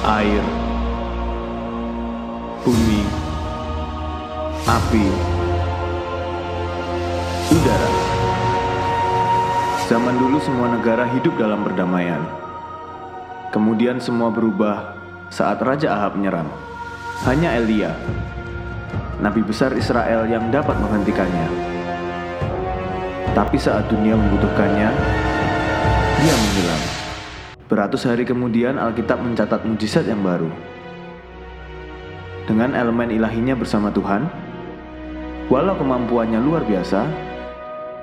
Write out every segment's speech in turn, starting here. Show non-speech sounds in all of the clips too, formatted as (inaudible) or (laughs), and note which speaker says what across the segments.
Speaker 1: air, bumi, api, udara. Zaman dulu semua negara hidup dalam perdamaian. Kemudian semua berubah saat Raja Ahab menyerang. Hanya Elia, nabi besar Israel yang dapat menghentikannya. Tapi saat dunia membutuhkannya, dia menghilang. Beratus hari kemudian Alkitab mencatat mujizat yang baru. Dengan elemen ilahinya bersama Tuhan, walau kemampuannya luar biasa,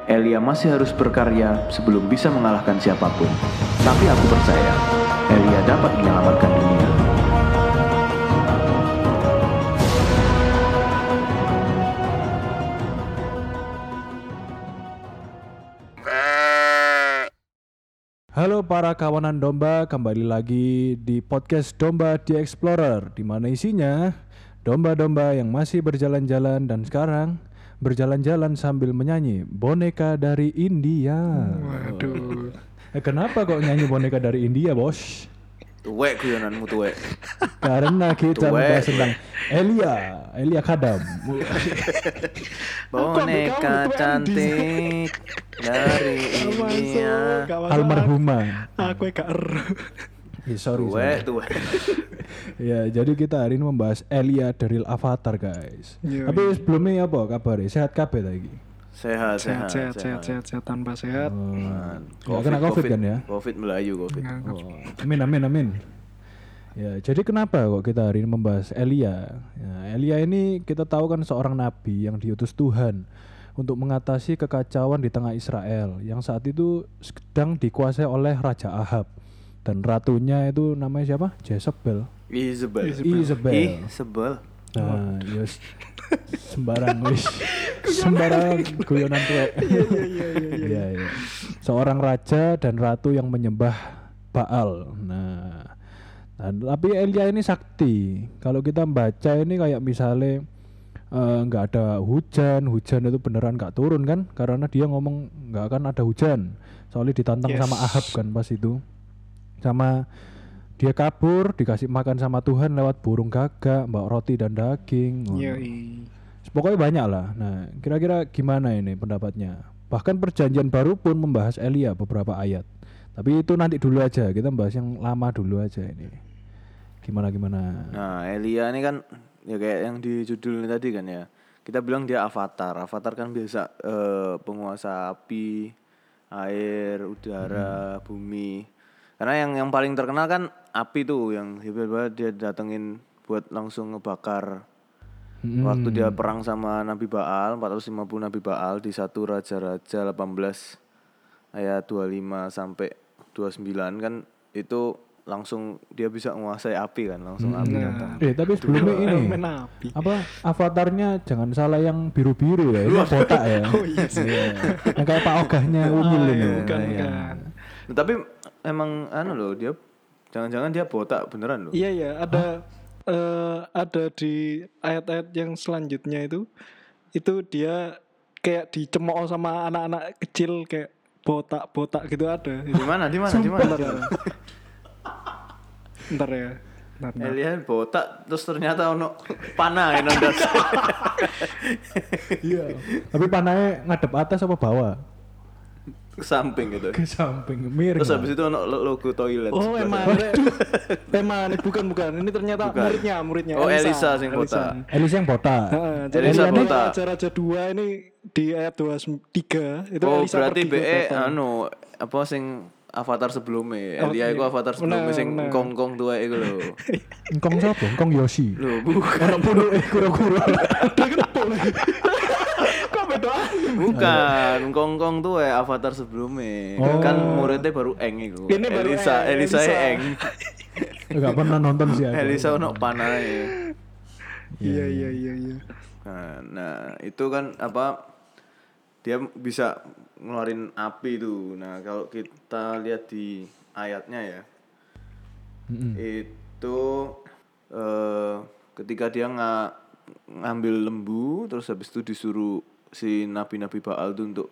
Speaker 1: Elia masih harus berkarya sebelum bisa mengalahkan siapa pun. Tapi aku percaya, Elia dapat menyelamatkan dunia.
Speaker 2: Halo para kawanan domba, kembali lagi di podcast Domba di Explorer di mana isinya domba-domba yang masih berjalan-jalan dan sekarang berjalan-jalan sambil menyanyi boneka dari India.
Speaker 3: Waduh.
Speaker 2: Eh, kenapa kok nyanyi boneka dari India, Bos?
Speaker 1: Tuwek guyonanmu tuwek. (laughs)
Speaker 2: Karena kita
Speaker 1: Tuwek.
Speaker 2: membahas tentang Elia, Elia Kadam. (laughs)
Speaker 1: Boneka cantik dari India.
Speaker 2: Almarhumah.
Speaker 3: Aku gak ero.
Speaker 2: Eh, sorry,
Speaker 1: Tuwek, tuwek. (laughs)
Speaker 2: Ya, jadi kita hari ini membahas Elia dari Avatar, guys. Tapi sebelumnya apa kabar? Sehat kabeh lagi?
Speaker 1: Sehat,
Speaker 3: Sehat,
Speaker 1: sehat,
Speaker 3: sehat, sehat, sehat, sehat, tanpa sehat.
Speaker 1: Man.
Speaker 2: Ya, kena COVID kan ya?
Speaker 1: Covid melayu Covid.
Speaker 2: Oh, amin amin amin. Ya, jadi kenapa kok kita hari ini membahas Elia? Ya, Elia ini kita tahu kan seorang nabi yang diutus Tuhan untuk mengatasi kekacauan di tengah Israel yang saat itu sedang dikuasai oleh Raja Ahab dan ratunya itu namanya siapa? Jezebel.
Speaker 1: Isabel.
Speaker 2: Isabel.
Speaker 1: Ih, sebel.
Speaker 2: Nah, yes. Sembarang wis. (laughs) sembarang guyonan tuwek. (laughs)
Speaker 3: Iya, iya, iya, iya.
Speaker 2: Iya. Seorang raja dan ratu yang menyembah Baal. Nah, nah, tapi Elia ini sakti. Kalau kita baca ini kayak misalnya eh, nggak ada hujan, hujan itu beneran nggak turun kan? Karena dia ngomong nggak akan ada hujan. Soalnya ditantang
Speaker 3: Yes.
Speaker 2: sama Ahab kan pas itu. Sama dia kabur, dikasih makan sama Tuhan lewat burung gagak, bawa roti dan daging.
Speaker 3: Iya, iya.
Speaker 2: Pokoknya banyak lah. Nah, kira-kira gimana ini pendapatnya? Bahkan perjanjian baru pun membahas Elia beberapa ayat. Tapi itu nanti dulu aja. Kita bahas yang lama dulu aja ini. Gimana gimana?
Speaker 1: Nah, Elia ini kan ya kayak yang di judul ini tadi kan ya. Kita bilang dia avatar. Avatar kan biasa eh, penguasa api, air, udara, bumi. Karena yang yang paling terkenal kan api tuh yang hebat-hebat dia datengin buat langsung ngebakar.
Speaker 2: Mm-mm.
Speaker 1: Waktu dia perang sama Nabi Baal, 450 Nabi Baal di satu Raja-Raja 18 ayat 25 sampai 29 kan itu langsung dia bisa menguasai api kan, langsung api datang.
Speaker 2: Eh, tapi sebelumnya ini
Speaker 3: api.
Speaker 2: apa avatarnya jangan salah yang biru-biru ya. Ini botak ya. (laughs)
Speaker 3: Oh iya sih.
Speaker 2: Iya. Yang kayak Pak Ogahnya
Speaker 3: Ah,
Speaker 2: ini.
Speaker 3: iya, bukan,
Speaker 2: Iya.
Speaker 3: bukan.
Speaker 1: Nah, tapi emang anu loh dia jangan-jangan dia botak beneran loh.
Speaker 3: Iya, iya, ada eh, ada di ayat-ayat yang selanjutnya itu itu dia kayak dicemooh sama anak-anak kecil kayak botak-botak gitu ada.
Speaker 1: Di mana? Di mana? Di mana? (laughs)
Speaker 3: Bentar ya. Ya. Bentar.
Speaker 1: Elia botak terus ternyata ono panah yang.
Speaker 2: Iya. Tapi panahnya ngadep atas apa bawah?
Speaker 1: Ke samping gitu.
Speaker 2: Ke samping miring.
Speaker 1: Terus
Speaker 2: lah.
Speaker 1: habis itu ono lo- logo toilet.
Speaker 3: Oh emang (laughs) emang bukan bukan ini ternyata
Speaker 1: Bukan.
Speaker 3: muridnya muridnya
Speaker 1: Oh, Elisa sing botak.
Speaker 2: Elisa yang botak.
Speaker 3: Heeh, jadi
Speaker 1: Elisa
Speaker 3: Elisa
Speaker 1: botak.
Speaker 3: Raja Raja 2 ini di ayat 23 itu
Speaker 1: Oh,
Speaker 3: Elisa
Speaker 1: berarti BE anu apa sing avatar sebelumnya.
Speaker 3: Oh,
Speaker 1: Elia iku
Speaker 3: iya.
Speaker 1: avatar sebelumnya sing kongkong tua iku lho.
Speaker 2: Engkong siapa? Engkong Yoshi.
Speaker 1: Lho, bukan.
Speaker 2: Puluh (laughs) eh kura-kura. (laughs)
Speaker 3: Beda?
Speaker 1: Bukan, kongkong tuh ya avatar sebelumnya.
Speaker 2: Oh.
Speaker 1: Kan muridnya baru Eng iku.
Speaker 3: Ini baru
Speaker 1: Elisa,
Speaker 3: Eng,
Speaker 1: Elisa,
Speaker 3: Elisa.
Speaker 1: Eng.
Speaker 2: Enggak pernah nonton sih aku.
Speaker 1: Elisa ono panahnya.
Speaker 3: Iya iya iya iya.
Speaker 1: Nah, nah, itu kan apa dia bisa ngeluarin api tuh. Nah, kalau kita lihat di ayatnya ya.
Speaker 2: Mm-mm.
Speaker 1: Itu eh ketika dia nggak ngambil lembu terus habis itu disuruh si nabi-nabi Baal tuh untuk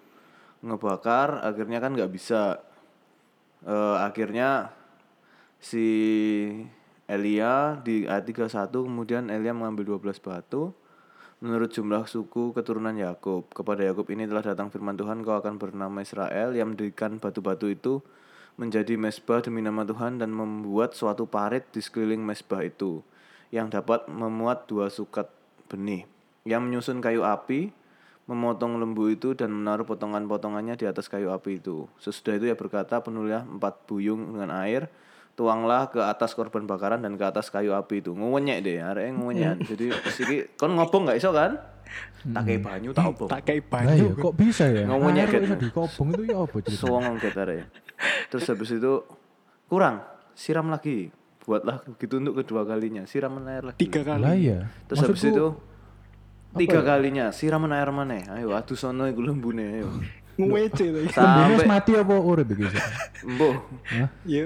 Speaker 1: ngebakar akhirnya kan nggak bisa Eh akhirnya si Elia di ayat 31 kemudian Elia mengambil 12 batu menurut jumlah suku keturunan Yakub. Kepada Yakub ini telah datang firman Tuhan, kau akan bernama Israel yang mendirikan batu-batu itu menjadi mesbah demi nama Tuhan dan membuat suatu parit di sekeliling mesbah itu yang dapat memuat dua sukat benih. Yang menyusun kayu api, memotong lembu itu dan menaruh potongan-potongannya di atas kayu api itu. Sesudah itu ia berkata, penuhlah empat buyung dengan air, tuanglah ke atas korban bakaran dan ke atas kayu api itu. Nguwenyek deh, arek nguwenyek. Jadi siki kon ngobong gak iso kan? Tak kayak banyu tak obong.
Speaker 3: tak kayak
Speaker 2: Lah iya,
Speaker 3: banyu
Speaker 2: kok bisa ya? Kok
Speaker 1: kayak-
Speaker 2: bisa dikobong itu ya apa cerita?
Speaker 1: Ket arek. Terus habis itu kurang, siram lagi. Buatlah gitu untuk kedua kalinya, siram air lagi.
Speaker 3: tiga kali
Speaker 2: Lah iya.
Speaker 1: Terus habis itu tiga
Speaker 2: ya?
Speaker 1: kalinya siraman air mana? Ayo adu sono iku lembune ayo.
Speaker 2: lembunnya
Speaker 1: Sampai
Speaker 2: mati apa urip iki? Hah?
Speaker 3: ya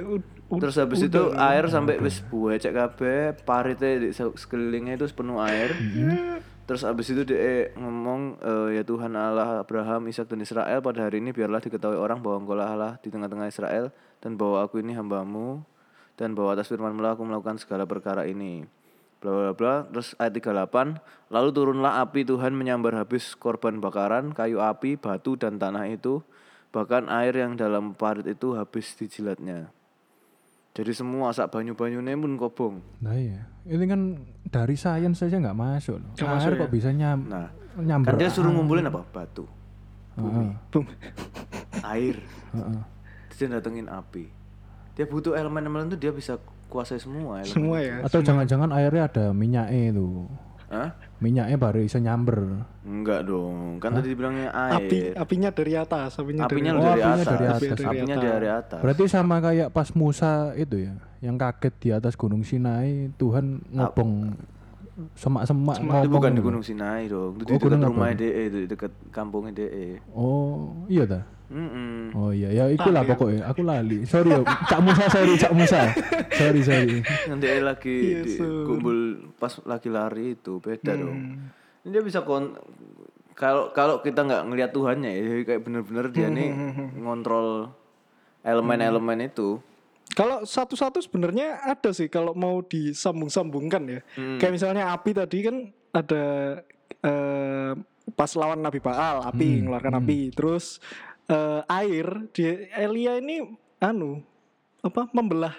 Speaker 1: Terus habis itu air sampai wis buecek kabeh, parite di se- sekelilingnya itu penuh air. Terus habis itu dia ngomong eh, ya Tuhan Allah Abraham, Ishak dan Israel pada hari ini biarlah diketahui orang bahwa engkau lah Allah di tengah-tengah Israel dan bahwa aku ini hambamu dan bahwa atas firman aku melakukan segala perkara ini. Bla bla bla. Terus ayat 38, lalu turunlah api Tuhan menyambar habis korban bakaran, kayu api, batu dan tanah itu, bahkan air yang dalam parit itu habis dijilatnya. Jadi semua sak banyu-banyune pun kobong.
Speaker 2: Nah iya. Ini kan dari sains saja nggak masuk loh.
Speaker 3: Nggak
Speaker 2: Air
Speaker 3: masuk
Speaker 2: kok
Speaker 3: ya?
Speaker 2: bisa nyam
Speaker 1: Nah,
Speaker 2: nyamber.
Speaker 1: kan dia suruh ngumpulin apa? Batu,
Speaker 2: Heeh,
Speaker 3: Bum.
Speaker 1: air,
Speaker 2: heeh.
Speaker 1: terus dia datengin api. Dia butuh elemen-elemen itu dia bisa kuasai semua elemen.
Speaker 3: semua ya
Speaker 2: Atau jangan-jangan airnya ada minyaknya itu.
Speaker 1: Hah?
Speaker 2: Minyaknya baru bisa nyamber.
Speaker 1: Enggak dong, kan tadi dibilangnya
Speaker 3: api
Speaker 1: air.
Speaker 3: apinya dari atas apinya,
Speaker 1: Apinya
Speaker 3: dari
Speaker 2: Oh,
Speaker 1: dari,
Speaker 2: apinya
Speaker 1: atas.
Speaker 2: dari
Speaker 3: atas.
Speaker 1: Apinya
Speaker 3: Dari
Speaker 1: dari atas.
Speaker 2: Berarti sama kayak pas Musa itu ya, yang kaget di atas Gunung Sinai, Tuhan ngobong semak-semak
Speaker 1: itu
Speaker 2: ngomong.
Speaker 1: bukan di Gunung Sinai dong, itu di
Speaker 2: Oh,
Speaker 1: dekat
Speaker 2: gunung apa?
Speaker 1: rumah DE, itu di dekat kampungnya DE.
Speaker 2: Oh, iya dah.
Speaker 1: Mm
Speaker 2: Oh iya, ya itulah pokoknya. Aku lali. Sorry ya, Cak Musa, sorry Cak Musa. sorry, sorry.
Speaker 1: Yang DE lagi
Speaker 3: Iya,
Speaker 1: di,
Speaker 3: Sur.
Speaker 1: kumpul pas lagi lari itu beda
Speaker 3: Hmm.
Speaker 1: dong. Ini dia bisa kon kalau kalau kita nggak ngelihat Tuhannya ya kayak bener-bener dia
Speaker 3: Hmm,
Speaker 1: nih ngontrol elemen-elemen itu.
Speaker 3: Kalau satu-satu sebenarnya ada sih kalau mau disambung-sambungkan ya.
Speaker 1: Hmm.
Speaker 3: Kayak misalnya api tadi kan ada eh, pas lawan Nabi Baal, api
Speaker 2: Hmm,
Speaker 3: mengeluarkan api. Terus eh, air di Elia ini anu apa membelah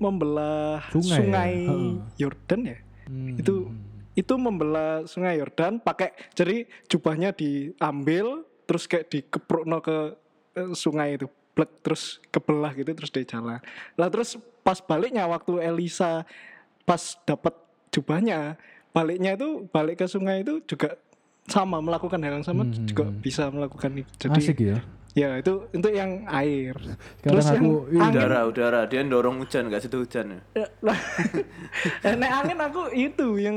Speaker 3: membelah
Speaker 2: Sungai
Speaker 3: sungai,
Speaker 2: ya?
Speaker 3: Yordan ya.
Speaker 2: Hmm.
Speaker 3: Itu itu membelah sungai Yordan pakai jadi jubahnya diambil terus kayak dikeprokno ke eh, sungai itu blek terus kebelah gitu terus dia jalan lah terus pas baliknya waktu Elisa pas dapat jubahnya baliknya itu balik ke sungai itu juga sama melakukan hal yang sama juga bisa melakukan itu jadi
Speaker 2: Asik ya.
Speaker 3: ya itu untuk yang air
Speaker 2: Kadang
Speaker 3: terus yang
Speaker 2: aku ini
Speaker 3: angin
Speaker 1: Udara, udara, dia dorong hujan nggak situ hujan ya. (laughs)
Speaker 3: Nek angin aku itu yang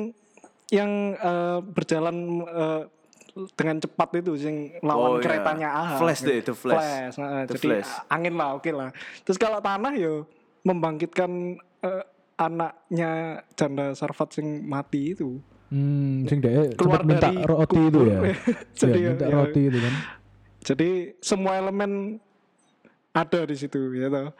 Speaker 3: yang eh, berjalan eh, dengan cepat itu yang
Speaker 1: Oh,
Speaker 3: lawan
Speaker 1: iya.
Speaker 3: keretanya Ahab.
Speaker 1: Flash deh, itu flash.
Speaker 3: nah,
Speaker 1: Itu
Speaker 3: jadi
Speaker 1: flash.
Speaker 3: angin lah oke lah. Terus kalau tanah yo membangkitkan eh, anaknya janda Sarfat sing mati itu.
Speaker 2: Hmm, sing dia
Speaker 3: Keluar
Speaker 2: minta
Speaker 3: dari
Speaker 2: roti itu ya. (laughs)
Speaker 3: kubur.
Speaker 2: Iya,
Speaker 3: Jadi,
Speaker 2: minta
Speaker 3: ya.
Speaker 2: roti itu kan.
Speaker 3: Jadi semua elemen ada di situ ya toh.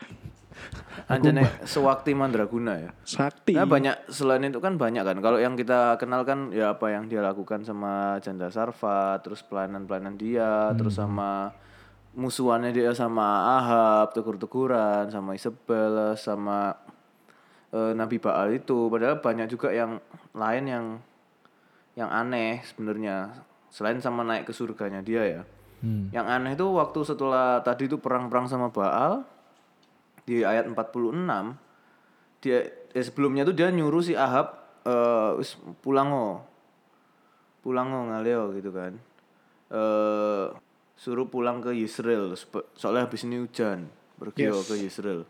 Speaker 1: Anjane sewakti mandraguna ya.
Speaker 3: Sakti.
Speaker 1: Nah banyak selain itu kan banyak kan. Kalau yang kita kenal kan ya apa yang dia lakukan sama Janda Sarfa, terus pelayanan-pelayanan dia, terus sama musuhannya dia sama Ahab, tegur-teguran, sama Isabel, sama eh, Nabi Baal itu. Padahal banyak juga yang lain yang yang aneh sebenarnya selain sama naik ke surganya dia ya.
Speaker 2: Hmm.
Speaker 1: Yang aneh itu waktu setelah tadi itu perang-perang sama Baal di ayat 46 dia eh, sebelumnya tuh dia nyuruh si Ahab eh pulang oh. Pulang ngaleo gitu kan. Eh suruh pulang ke Israel soalnya habis ini hujan pergi oh ke Israel.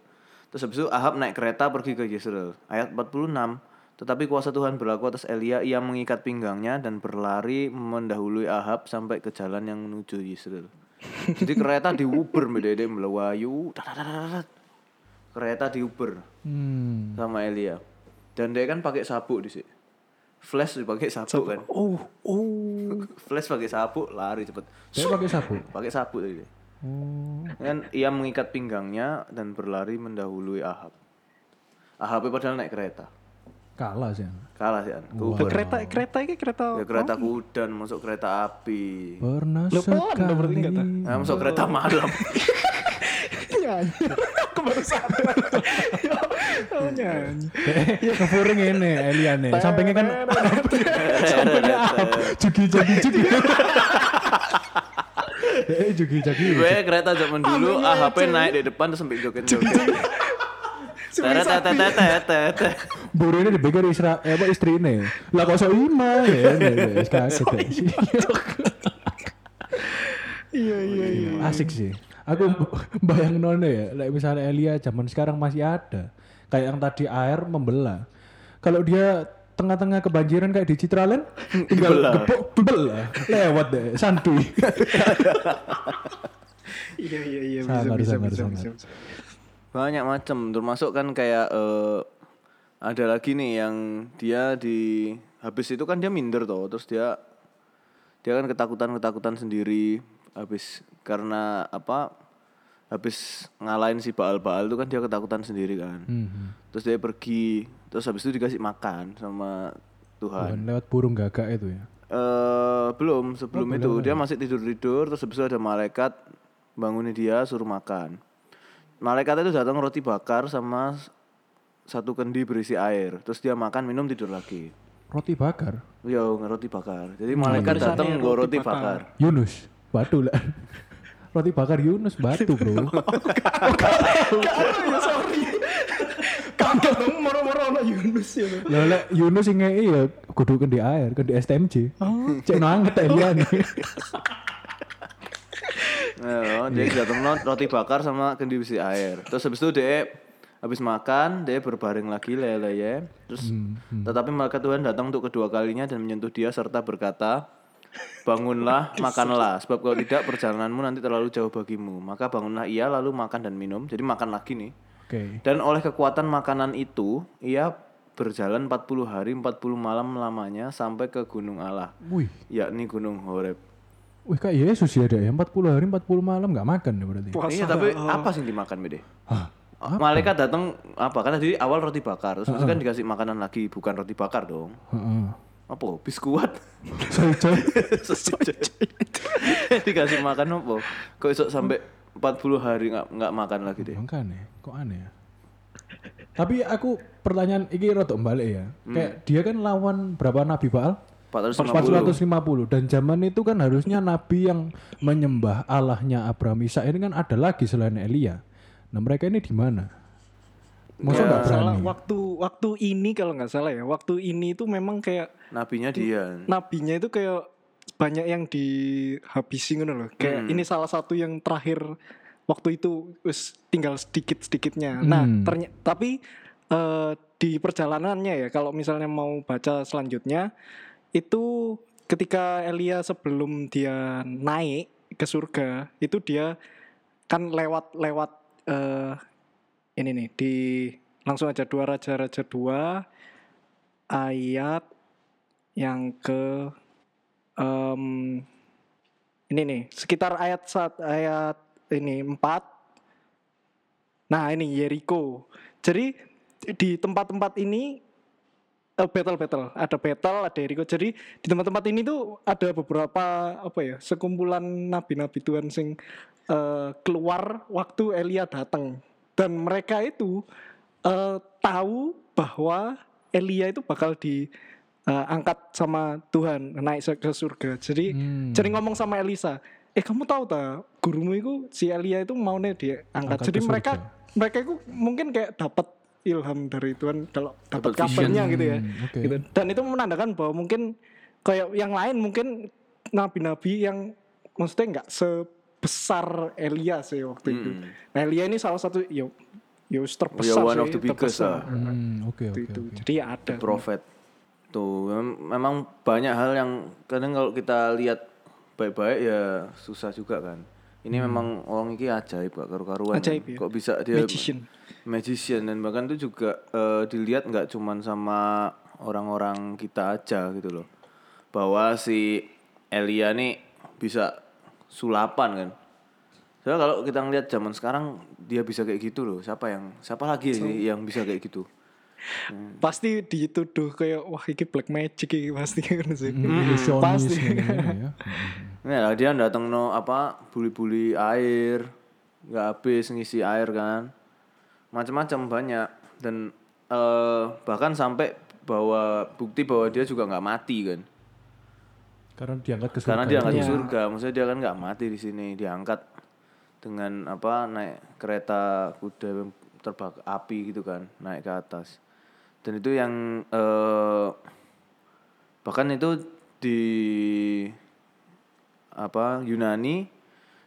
Speaker 1: Terus habis itu Ahab naik kereta pergi ke Israel. Ayat 46 tetapi kuasa Tuhan berlaku atas Elia, ia mengikat pinggangnya dan berlari mendahului Ahab sampai ke jalan yang menuju Israel. Jadi kereta diuber medede melawayu, dadadadadad. kereta diuber
Speaker 2: Hmm.
Speaker 1: sama Elia. Dan dia kan pakai sabuk di sini. Flash dipakai sabuk kan.
Speaker 3: Oh, oh. (laughs)
Speaker 1: Flash pakai sabuk lari cepet.
Speaker 2: Dia pakai sapu.
Speaker 1: Pakai sabuk tadi.
Speaker 2: Oh.
Speaker 1: Kan ia mengikat pinggangnya dan berlari mendahului Ahab. AHP padahal naik kereta.
Speaker 2: Kalah sih.
Speaker 1: Kalah sih. Ku-
Speaker 3: Ke kereta kereta ini kereta
Speaker 1: Ya kereta kudan masuk kereta api.
Speaker 2: Pernah
Speaker 3: Lo pelan dong berarti enggak
Speaker 2: sekali.
Speaker 1: Nah, masuk kereta malam. (laughs)
Speaker 3: nyanyi. Aku baru sadar. (laughs) Oh nyanyi.
Speaker 2: Kefuring ini Eliane. Sampingnya kan (laughs) sampingnya jugi jugi jugi. Eh jugi jugi.
Speaker 1: Gue kereta zaman dulu AHP naik di depan terus sampai joget-joget. Teret teret teret teret.
Speaker 2: Buru ini dipikir isra, eh, apa istri ini. Lah kok so ima ya. Wis (laughs) kaget.
Speaker 3: Iya iya iya.
Speaker 2: Asik sih. Aku (laughs) bayang none ya, like misalnya Elia zaman sekarang masih ada. Kayak yang tadi air membelah. Kalau dia tengah-tengah kebanjiran kayak di Citraland, (laughs) tinggal gepok belah, lewat deh, santuy.
Speaker 3: Iya iya iya bisa
Speaker 2: Sangat,
Speaker 3: bisa
Speaker 2: sangat,
Speaker 3: bisa
Speaker 2: sangat.
Speaker 3: bisa. bisa.
Speaker 1: Banyak macam termasuk kan kayak eh, ada lagi nih yang dia di habis itu kan dia minder toh terus dia dia kan ketakutan ketakutan sendiri habis karena apa habis ngalahin si Baal Baal itu kan dia ketakutan sendiri kan.
Speaker 2: Hmm.
Speaker 1: terus dia pergi terus habis itu dikasih makan sama Tuhan.
Speaker 2: Bukan lewat burung gagak itu ya.
Speaker 1: eh belum sebelum itu. dia masih tidur tidur terus habis itu ada malaikat bangunin dia suruh makan malaikat itu datang roti bakar sama satu kendi berisi air terus dia makan minum tidur lagi
Speaker 2: Roti bakar.
Speaker 1: yo roti bakar jadi malaikat
Speaker 3: tulisannya
Speaker 1: datang
Speaker 3: roti
Speaker 1: gue roti
Speaker 3: bakar.
Speaker 1: bakar
Speaker 2: Yunus, batu lah. Roti bakar Yunus batu, Bro. (laughs)
Speaker 3: Ya sorry. Kaget dong moro-moro ono Yunus ya.
Speaker 2: Lah lek Yunus sing ngeki ya kudu di air, di STMJ. Cek no anget Eliane. (laughs)
Speaker 1: Nah, dia datang no, roti bakar sama kendi berisi air. Terus habis itu dia habis makan dia berbaring lagi lele ya. Terus tetapi malaikat Tuhan datang untuk kedua kalinya dan menyentuh dia serta berkata bangunlah (laughs) makanlah. Sebab kalau tidak perjalananmu nanti terlalu jauh bagimu. Maka bangunlah ia lalu makan dan minum. Jadi makan lagi nih.
Speaker 2: Oke.
Speaker 1: dan oleh kekuatan makanan itu ia berjalan 40 hari 40 malam lamanya sampai ke gunung Allah.
Speaker 2: Wih,
Speaker 1: yakni gunung Horeb
Speaker 2: wih kayak Yesus ya deh. 40 hari 40 malam nggak makan ya berarti.
Speaker 3: Puasa.
Speaker 1: Iya tapi apa sih yang dimakan Bede?
Speaker 2: Hah,
Speaker 1: Malaikat datang apa? Karena tadi awal roti bakar, terus itu kan dikasih makanan lagi, bukan roti bakar dong.
Speaker 2: Heeh.
Speaker 1: Apa? Biskuat.
Speaker 2: Sorry, coy.
Speaker 1: dikasih makan apa? Kok iso sampai 40 hari nggak nggak makan lagi deh?
Speaker 2: Makanya, kok aneh ya. Tapi aku pertanyaan iki rada balik ya. Kayak dia kan lawan berapa nabi Baal?
Speaker 1: 450.
Speaker 2: 450 dan zaman itu kan harusnya nabi yang menyembah Allahnya Abraham Isa ini kan ada lagi selain Elia. Nah, mereka ini di mana? Masa nggak berani?
Speaker 3: Salah waktu waktu ini kalau nggak salah ya, waktu ini itu memang kayak
Speaker 1: Nabinya dia.
Speaker 3: nabinya itu kayak banyak yang dihabisi ngono loh. Kayak ini salah satu yang terakhir waktu itu wis tinggal sedikit-sedikitnya. Nah, ternyata tapi eh, di perjalanannya ya kalau misalnya mau baca selanjutnya itu ketika Elia sebelum dia naik ke surga itu dia kan lewat lewat eh ini nih di langsung aja dua raja raja dua ayat yang ke em, ini nih sekitar ayat saat ayat ini empat. Nah ini Yeriko. Jadi di tempat-tempat ini eh, battle battle ada battle ada Yeriko jadi di tempat-tempat ini tuh ada beberapa apa ya sekumpulan nabi-nabi Tuhan sing eh, keluar waktu Elia datang dan mereka itu eh, tahu bahwa Elia itu bakal di eh, angkat sama Tuhan naik ke surga. Jadi
Speaker 2: Hmm.
Speaker 3: jadi ngomong sama Elisa, eh kamu tahu tak gurumu itu si Elia itu maunya diangkat.
Speaker 2: Angkat
Speaker 3: Jadi mereka mereka itu mungkin kayak dapat ilham dari Tuhan kalau dapat kabarnya gitu ya.
Speaker 2: Hmm, oke.
Speaker 3: Gitu. Dan itu menandakan bahwa mungkin kayak yang lain mungkin nabi-nabi yang maksudnya nggak sebesar Elia sih waktu itu.
Speaker 1: Hmm.
Speaker 3: Nah Elia ini salah satu yo yo terbesar
Speaker 1: Ya, one
Speaker 3: sih,
Speaker 1: of the biggest
Speaker 3: terbesar.
Speaker 2: Hmm, oke oke
Speaker 3: itu. Jadi ya ada.
Speaker 1: Prophet. Tuh, mem- memang banyak hal yang kadang kalau kita lihat baik-baik ya susah juga kan. Ini memang orang ini ajaib gak karu-karuan.
Speaker 3: Ajaib, ya.
Speaker 1: Kok bisa dia
Speaker 3: Magician.
Speaker 1: Magician. Dan bahkan itu juga eh, dilihat nggak cuman sama orang-orang kita aja gitu loh. Bahwa si Elia nih bisa sulapan kan. Soalnya kalau kita ngeliat zaman sekarang dia bisa kayak gitu loh. Siapa yang siapa lagi sih yang bisa kayak gitu? (laughs)
Speaker 3: Pasti dituduh kayak wah ini black magic iki (laughs) pasti kan sih.
Speaker 2: Ilusionis
Speaker 3: Pasti.
Speaker 2: ya. (laughs)
Speaker 1: Nah, dia datang no apa buli-buli air, nggak habis ngisi air kan, macam-macam banyak. Dan eh, bahkan sampai bahwa bukti bahwa dia juga nggak mati kan,
Speaker 2: Karena diangkat ke surga.
Speaker 1: karena dia angkat ke
Speaker 3: Iya.
Speaker 1: surga, maksudnya dia kan nggak mati di sini, diangkat dengan apa naik kereta kuda yang terbak api gitu kan, naik ke atas, dan itu yang eh, bahkan itu di apa Yunani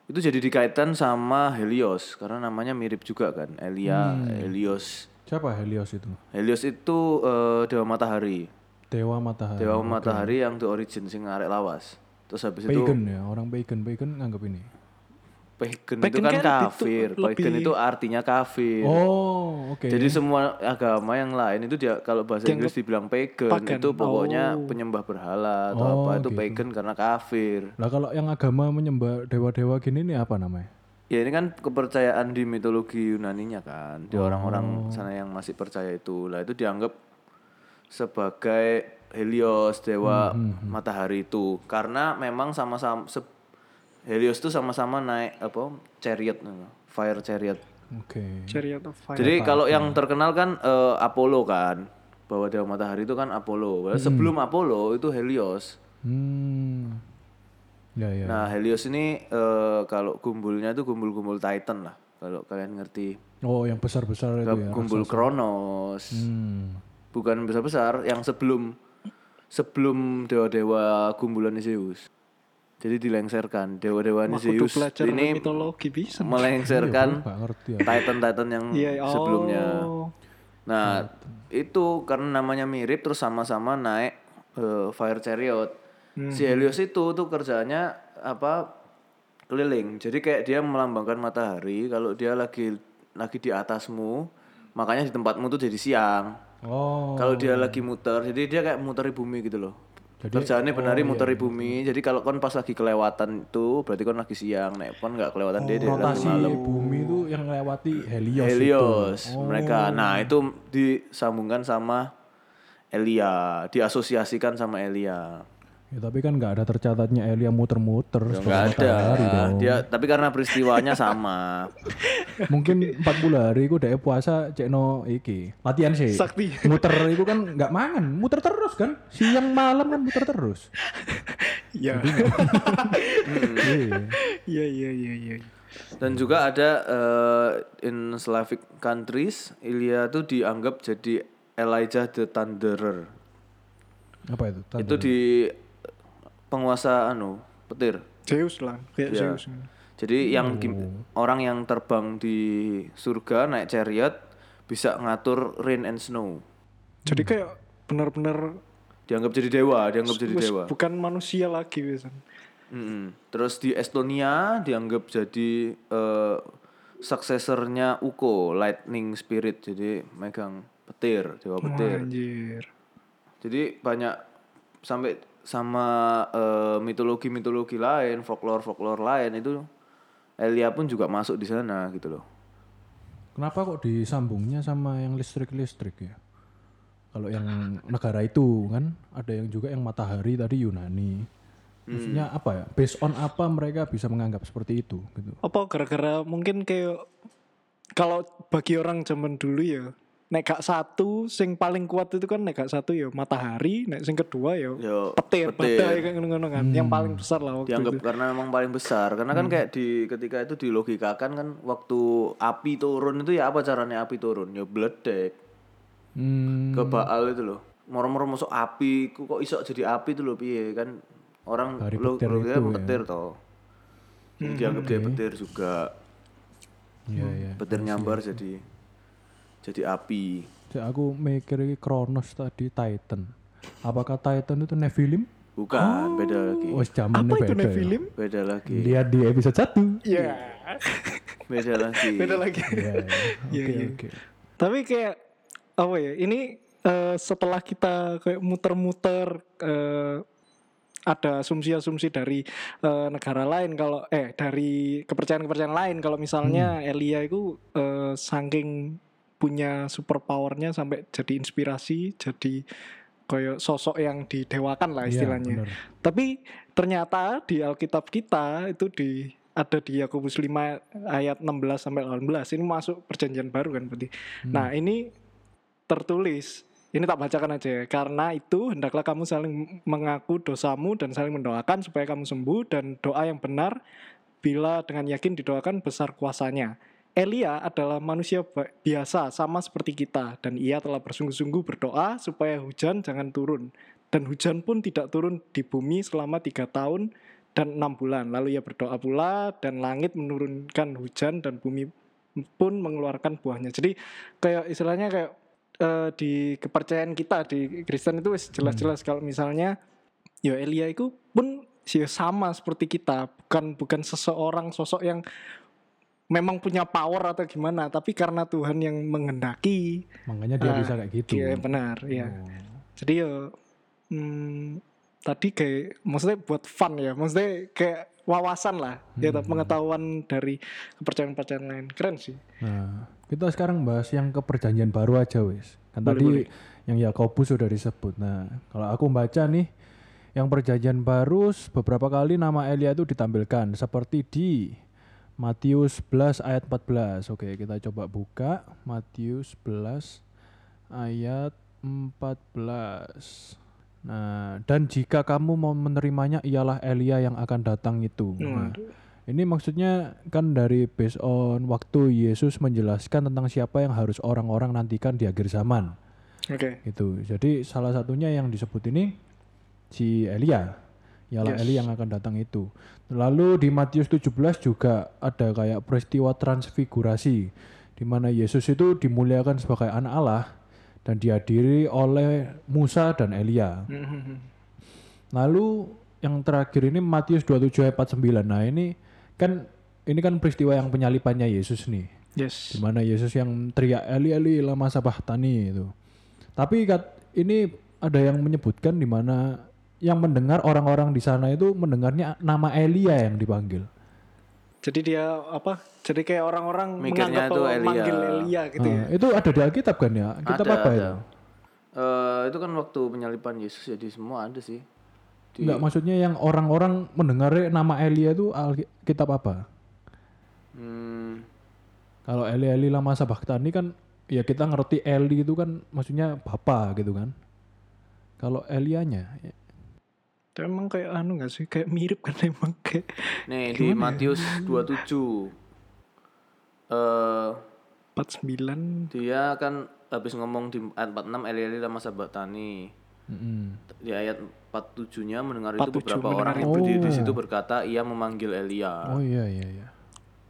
Speaker 1: itu jadi dikaitkan sama Helios karena namanya mirip juga kan Elia Helios
Speaker 2: Siapa Helios itu?
Speaker 1: Helios itu eh, dewa matahari
Speaker 2: Dewa matahari.
Speaker 1: dewa matahari yang the origin sing arek lawas terus habis itu
Speaker 2: Pagan ya, orang pagan. Pagan nganggap ini.
Speaker 1: Pagan, itu
Speaker 3: Pagan
Speaker 1: kan
Speaker 3: kan itu
Speaker 1: kafir pagan
Speaker 3: lebih-
Speaker 1: itu artinya kafir
Speaker 2: Oh, oke.
Speaker 1: jadi semua agama yang lain itu dia kalau bahasa Inggris dibilang pagan,
Speaker 3: pagan.
Speaker 1: itu pokoknya
Speaker 3: Oh.
Speaker 1: penyembah berhala atau
Speaker 2: Oh,
Speaker 1: apa itu
Speaker 2: gitu.
Speaker 1: pagan karena kafir
Speaker 2: Lah kalau yang agama menyembah dewa-dewa gini nih apa namanya?
Speaker 1: Ya ini kan kepercayaan di mitologi Yunaninya kan, di
Speaker 2: Oh.
Speaker 1: orang-orang sana yang masih percaya itu. Lah itu dianggap sebagai Helios, dewa
Speaker 2: Hmm,
Speaker 1: matahari itu. Karena memang sama-sama Helios itu sama-sama naik apa? chariot, nah, fire chariot.
Speaker 2: Oke.
Speaker 3: Chariot of Fire.
Speaker 1: Jadi kalau yang terkenal kan eh, Apollo kan, bahwa dewa matahari itu kan Apollo. Padahal Sebelum Apollo itu Helios.
Speaker 2: Hmm. Ya ya.
Speaker 1: Nah Helios ini eh, kalau gumbulnya itu gumbul-gumbul Titan lah. Kalau kalian ngerti.
Speaker 2: Oh, yang besar-besar itu ya.
Speaker 1: Gumbul Kronos.
Speaker 2: Hmm.
Speaker 1: Bukan besar-besar, yang sebelum sebelum dewa-dewa gumbulan Zeus. Jadi dilengsarkan dewa-dewa
Speaker 3: Wah, kudu
Speaker 1: Zeus ini
Speaker 3: mitologi bisa.
Speaker 1: melengsarkan
Speaker 2: ngerti ya.
Speaker 1: Titan-Titan yang
Speaker 3: Iya, oh.
Speaker 1: sebelumnya. Nah, itu karena namanya mirip terus sama-sama naik eh, fire chariot. Si
Speaker 3: Hmm.
Speaker 1: Helios itu tuh kerjaannya apa keliling. Jadi kayak dia melambangkan matahari kalau dia lagi lagi di atasmu, makanya di tempatmu tuh jadi siang.
Speaker 2: Oh.
Speaker 1: Kalau dia lagi muter, jadi dia kayak muteri bumi gitu loh.
Speaker 2: Jadi-
Speaker 1: Kerjaannya
Speaker 2: oh,
Speaker 1: benari
Speaker 2: iya,
Speaker 1: muteri bumi. Jadi kalau kon pas lagi kelewatan itu berarti kon lagi siang. Nek kon nggak kelewatan dia dia
Speaker 2: rotasi
Speaker 1: malam.
Speaker 2: bumi itu yang lewati Helios.
Speaker 1: Helios
Speaker 2: itu. Oh.
Speaker 1: mereka. Nah, itu disambungkan sama Elia, diasosiasikan sama Elia.
Speaker 2: Ya, tapi kan nggak ada tercatatnya Elia muter-muter
Speaker 1: Ya, Nggak ada.
Speaker 2: dong.
Speaker 1: Dia tapi karena peristiwanya sama. (laughs)
Speaker 2: Mungkin 40 hari ku dhek puasa cekno iki. Latihan sih.
Speaker 3: Sakti.
Speaker 2: Muter itu kan nggak mangan, muter terus kan. Siang malam kan muter terus. (laughs)
Speaker 3: Iya.
Speaker 2: Iya. (laughs)
Speaker 3: Iya iya iya iya.
Speaker 1: Dan juga ada eh, in Slavic countries, Ilya tuh dianggap jadi Elijah the Thunderer.
Speaker 2: Apa itu? Tanda.
Speaker 1: Itu di penguasa anu petir.
Speaker 3: Zeus lah, kayak
Speaker 1: Iya.
Speaker 3: Zeus.
Speaker 1: Jadi yang gim- orang yang terbang di surga naik chariot bisa ngatur rain and snow.
Speaker 3: Jadi kayak benar-benar
Speaker 1: Dianggap jadi dewa, dianggap jadi dewa.
Speaker 3: bukan manusia lagi wisan.
Speaker 1: Mm-mm. Terus di Estonia dianggap jadi eh, suksesornya Uko, lightning spirit. Jadi megang petir, dewa petir.
Speaker 3: Anjir.
Speaker 1: Jadi banyak sampai sama eh, mitologi-mitologi lain, folklore-folklore lain itu Elia pun juga masuk di sana gitu loh.
Speaker 2: Kenapa kok disambungnya sama yang listrik-listrik ya? Kalau yang negara itu kan ada yang juga yang matahari tadi Yunani. Maksudnya apa ya? Based on apa mereka bisa menganggap seperti itu gitu.
Speaker 3: Apa gara-gara mungkin kayak kalau bagi orang zaman dulu ya nek gak satu sing paling kuat itu kan nek gak satu ya matahari, nek sing kedua ya
Speaker 1: Yo,
Speaker 3: petir,
Speaker 1: petir.
Speaker 3: kayak ngono kan. Yang paling besar lah waktu
Speaker 1: dianggap
Speaker 3: itu.
Speaker 1: karena memang paling besar. Karena kan kayak di ketika itu dilogikakan kan waktu api turun itu ya apa caranya api turun? Ya bledek.
Speaker 2: Hmm,
Speaker 1: ke Baal itu loh. Moro-moro masuk api ku kok iso jadi api itu loh piye? Kan orang
Speaker 2: Dari
Speaker 1: lo
Speaker 2: petir
Speaker 1: lo
Speaker 2: itu
Speaker 1: dia
Speaker 2: ya.
Speaker 1: petir toh. Jadi dianggap dia petir juga.
Speaker 2: Iya iya.
Speaker 1: petir nyambar jadi jadi api
Speaker 2: Cek, aku mikir iki Kronos tadi Titan. Apakah Titan itu Nephilim?
Speaker 1: bukan beda lagi
Speaker 2: Oh,
Speaker 3: Apa itu
Speaker 2: beda. ya.
Speaker 3: Nephilim?
Speaker 1: beda lagi
Speaker 2: Lihat di episode 1.
Speaker 3: Iya. (laughs)
Speaker 1: beda lagi
Speaker 3: Beda lagi.
Speaker 2: Iya, iya.
Speaker 3: Iya,
Speaker 2: Oke,
Speaker 3: iya.
Speaker 2: oke.
Speaker 3: Tapi kayak apa ya? Ini eh, setelah kita kayak muter-muter eh, ada asumsi-asumsi dari eh, negara lain kalau eh dari kepercayaan-kepercayaan lain kalau misalnya Elia itu eh, saking punya super powernya sampai jadi inspirasi, jadi kayak sosok yang didewakan lah
Speaker 2: Iya,
Speaker 3: istilahnya.
Speaker 2: bener.
Speaker 3: Tapi ternyata di Alkitab kita itu di ada di Yakobus 5 ayat 16 sampai 18 ini masuk perjanjian baru kan berarti. Nah, ini tertulis ini tak bacakan aja ya. Karena itu hendaklah kamu saling mengaku dosamu dan saling mendoakan supaya kamu sembuh dan doa yang benar bila dengan yakin didoakan besar kuasanya. Elia adalah manusia biasa sama seperti kita dan ia telah bersungguh-sungguh berdoa supaya hujan jangan turun dan hujan pun tidak turun di bumi selama tiga tahun dan enam bulan. Lalu ia berdoa pula dan langit menurunkan hujan dan bumi pun mengeluarkan buahnya. Jadi kayak istilahnya kayak eh, di kepercayaan kita di Kristen itu jelas-jelas kalau misalnya ya Elia itu pun ya sama seperti kita, bukan bukan seseorang sosok yang memang punya power atau gimana, tapi karena Tuhan yang menghendaki.
Speaker 2: Makanya dia
Speaker 3: Ah,
Speaker 2: bisa kayak gitu.
Speaker 3: Iya benar, ya.
Speaker 2: Oh.
Speaker 3: Jadi ya hmm, tadi kayak maksudnya buat fun ya, maksudnya kayak wawasan lah, ya
Speaker 2: Hmm.
Speaker 3: pengetahuan dari kepercayaan-kepercayaan lain. Keren sih.
Speaker 2: Nah, kita sekarang bahas yang ke perjanjian baru aja wis. Kan
Speaker 3: Boleh,
Speaker 2: tadi
Speaker 3: boleh.
Speaker 2: yang Yakobus sudah disebut. Nah, kalau aku baca nih yang perjanjian baru beberapa kali nama Elia itu ditampilkan seperti di Matius 11 ayat 14. Oke, kita coba buka Matius 11 ayat 14. Nah, dan jika kamu mau menerimanya ialah Elia yang akan datang itu. Nah, ini maksudnya kan dari based on waktu Yesus menjelaskan tentang siapa yang harus orang-orang nantikan di akhir zaman.
Speaker 3: Oke.
Speaker 2: Gitu. Jadi salah satunya yang disebut ini si Elia. Ialah
Speaker 3: Yes.
Speaker 2: Elia yang akan datang itu. Lalu di Matius 17 juga ada kayak peristiwa transfigurasi di mana Yesus itu dimuliakan sebagai anak Allah dan dihadiri oleh Musa dan Elia. Lalu yang terakhir ini Matius 27 ayat 49. Nah, ini kan ini kan peristiwa yang penyalipannya Yesus nih.
Speaker 3: Yes.
Speaker 2: Di mana Yesus yang teriak Eli Eli lama sabahtani itu. Tapi kat, ini ada yang menyebutkan di mana yang mendengar orang-orang di sana itu mendengarnya nama Elia yang dipanggil.
Speaker 3: Jadi dia apa? Jadi kayak orang-orang
Speaker 1: Mikirnya
Speaker 3: menganggap
Speaker 1: itu Elia.
Speaker 3: manggil Elia gitu ya.
Speaker 2: Nah, itu ada di Alkitab kan ya? Kitab
Speaker 1: Ada,
Speaker 2: apa
Speaker 1: ada.
Speaker 2: itu?
Speaker 1: Eh, itu kan waktu penyalipan Yesus jadi semua ada sih. Di-
Speaker 2: Enggak, maksudnya yang orang-orang mendengar nama Elia itu Alkitab apa?
Speaker 1: Hmm,
Speaker 2: Kalau Eli Eli lama sabahtani kan ya kita ngerti Eli itu kan maksudnya bapak gitu kan. Kalau Elianya ya,
Speaker 3: Itu emang kayak anu gak sih? Kayak mirip kan emang kayak
Speaker 1: nih di Matius 27 eh
Speaker 3: 49
Speaker 1: dia kan habis ngomong di ayat 46 Eli Eli lama sabatani.
Speaker 2: mm-mm.
Speaker 1: Di ayat 47-nya mendengar itu
Speaker 3: 47
Speaker 1: beberapa
Speaker 3: mendengar
Speaker 1: orang
Speaker 2: itu.
Speaker 1: di, di
Speaker 2: Oh.
Speaker 1: situ berkata ia memanggil Elia.
Speaker 2: Oh iya iya iya.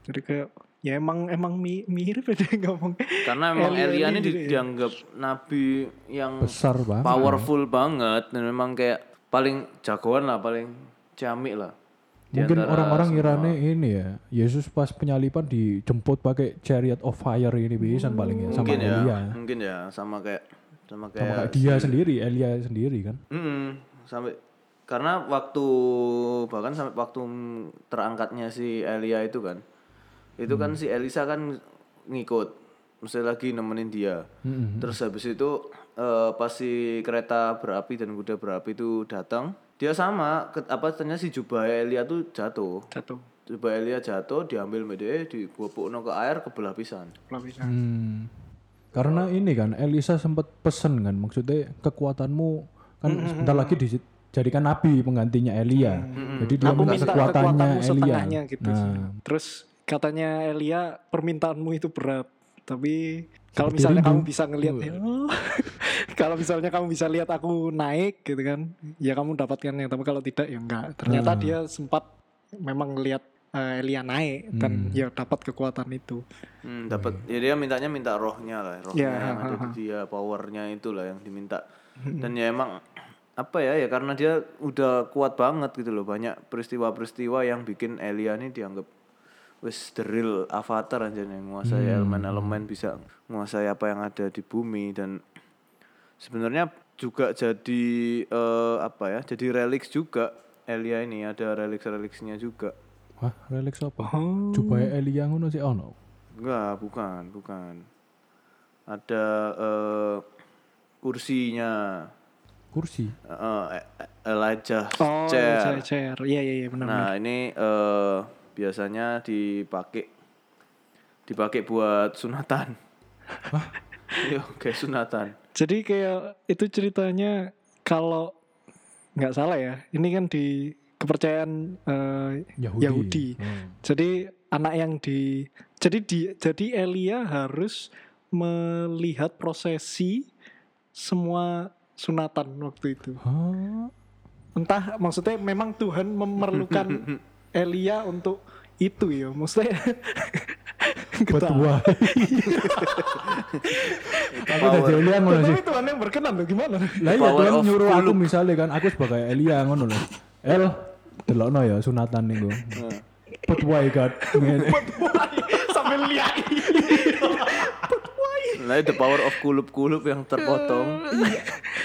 Speaker 3: Jadi kayak ya emang emang mi- mirip ya dia ngomong.
Speaker 1: Karena memang
Speaker 3: Eli-
Speaker 1: Elia ini di-
Speaker 3: ya.
Speaker 1: dianggap nabi yang
Speaker 2: Besar banget.
Speaker 1: powerful banget dan memang kayak paling jagoan lah, paling ciamik lah. Di
Speaker 2: Mungkin orang-orang ngirane ini ya, Yesus pas penyalipan dijemput pakai chariot of fire ini bisa paling ya sama
Speaker 1: mungkin ya,
Speaker 2: Elia.
Speaker 1: mungkin ya sama kayak sama
Speaker 2: Sama
Speaker 1: kayak
Speaker 2: kayak dia sendiri, Elia sendiri kan.
Speaker 1: Mm, sampai karena waktu bahkan sampai waktu terangkatnya si Elia itu kan itu kan si Elisa kan ngikut mesti lagi nemenin dia
Speaker 2: Mm-mm.
Speaker 1: terus habis itu eh, pas si kereta berapi dan kuda berapi itu datang dia sama ke, apa ternyata si jubah Elia tuh jatuh
Speaker 3: Satu.
Speaker 1: jubah Elia jatuh diambil mede digopokno ke air kebelah pisan
Speaker 3: Pelapis.
Speaker 2: Hmm. Karena ini kan Elisa sempat pesen kan, maksudnya kekuatanmu kan sebentar lagi dijadikan nabi penggantinya Elia. Jadi dia
Speaker 3: Aku
Speaker 2: minta kekuatannya Elia.
Speaker 3: gitu.
Speaker 2: Nah,
Speaker 3: Terus katanya Elia permintaanmu itu berat. Tapi kalau misalnya
Speaker 2: rindu.
Speaker 3: kamu bisa ngelihat Oh. (laughs) kalau misalnya kamu bisa lihat aku naik gitu kan, ya kamu dapatkannya. Tapi kalau tidak ya enggak. Ternyata
Speaker 2: Hmm.
Speaker 3: dia sempat memang ngelihat eh, Elia naik dan ya dapat kekuatan itu.
Speaker 1: Hmm, dapat ya dia mintanya minta rohnya lah rohnya
Speaker 3: Ya,
Speaker 1: yang ada di dia powernya itulah yang diminta dan ya emang apa ya ya karena dia udah kuat banget gitu loh banyak peristiwa-peristiwa yang bikin Elia ini dianggap wis real avatar aja yang menguasai elemen-elemen bisa menguasai apa yang ada di bumi dan sebenarnya juga jadi eh, apa ya jadi reliks juga Elia ini ada reliks-reliksnya juga
Speaker 2: wah, reliks apa?
Speaker 3: Oh.
Speaker 2: Jubah Elia ngono sih ono.
Speaker 1: enggak bukan bukan ada eh, kursinya
Speaker 2: Kursi.
Speaker 1: eh, eh, Elijah
Speaker 3: Oh,
Speaker 1: chair.
Speaker 3: chair. chair. Iya iya iya benar.
Speaker 1: Nah ini eh, biasanya dipakai dipakai buat sunatan. (laughs) Iya, kayak sunatan.
Speaker 3: Jadi kayak itu ceritanya kalau nggak salah ya, ini kan di kepercayaan eh,
Speaker 2: Yahudi.
Speaker 3: Yahudi.
Speaker 2: Hmm.
Speaker 3: Jadi anak yang di jadi di jadi Elia harus melihat prosesi semua sunatan waktu itu.
Speaker 2: Hah?
Speaker 3: Entah maksudnya memang Tuhan memerlukan (laughs) Elia untuk itu ya. Maksudnya (laughs)
Speaker 2: Buat wah. (laughs) Aku udah Elia ngono sih.
Speaker 3: Tapi Tuhan yang berkenan loh gimana?
Speaker 2: Lah iya Tuhan nyuruh aku misalnya kan aku sebagai Elia ngono loh. El delokno ya sunatan niku. Put why God. (laughs) Ngene.
Speaker 3: Sambil lihat.
Speaker 1: Nah, the power of kulup-kulup yang terpotong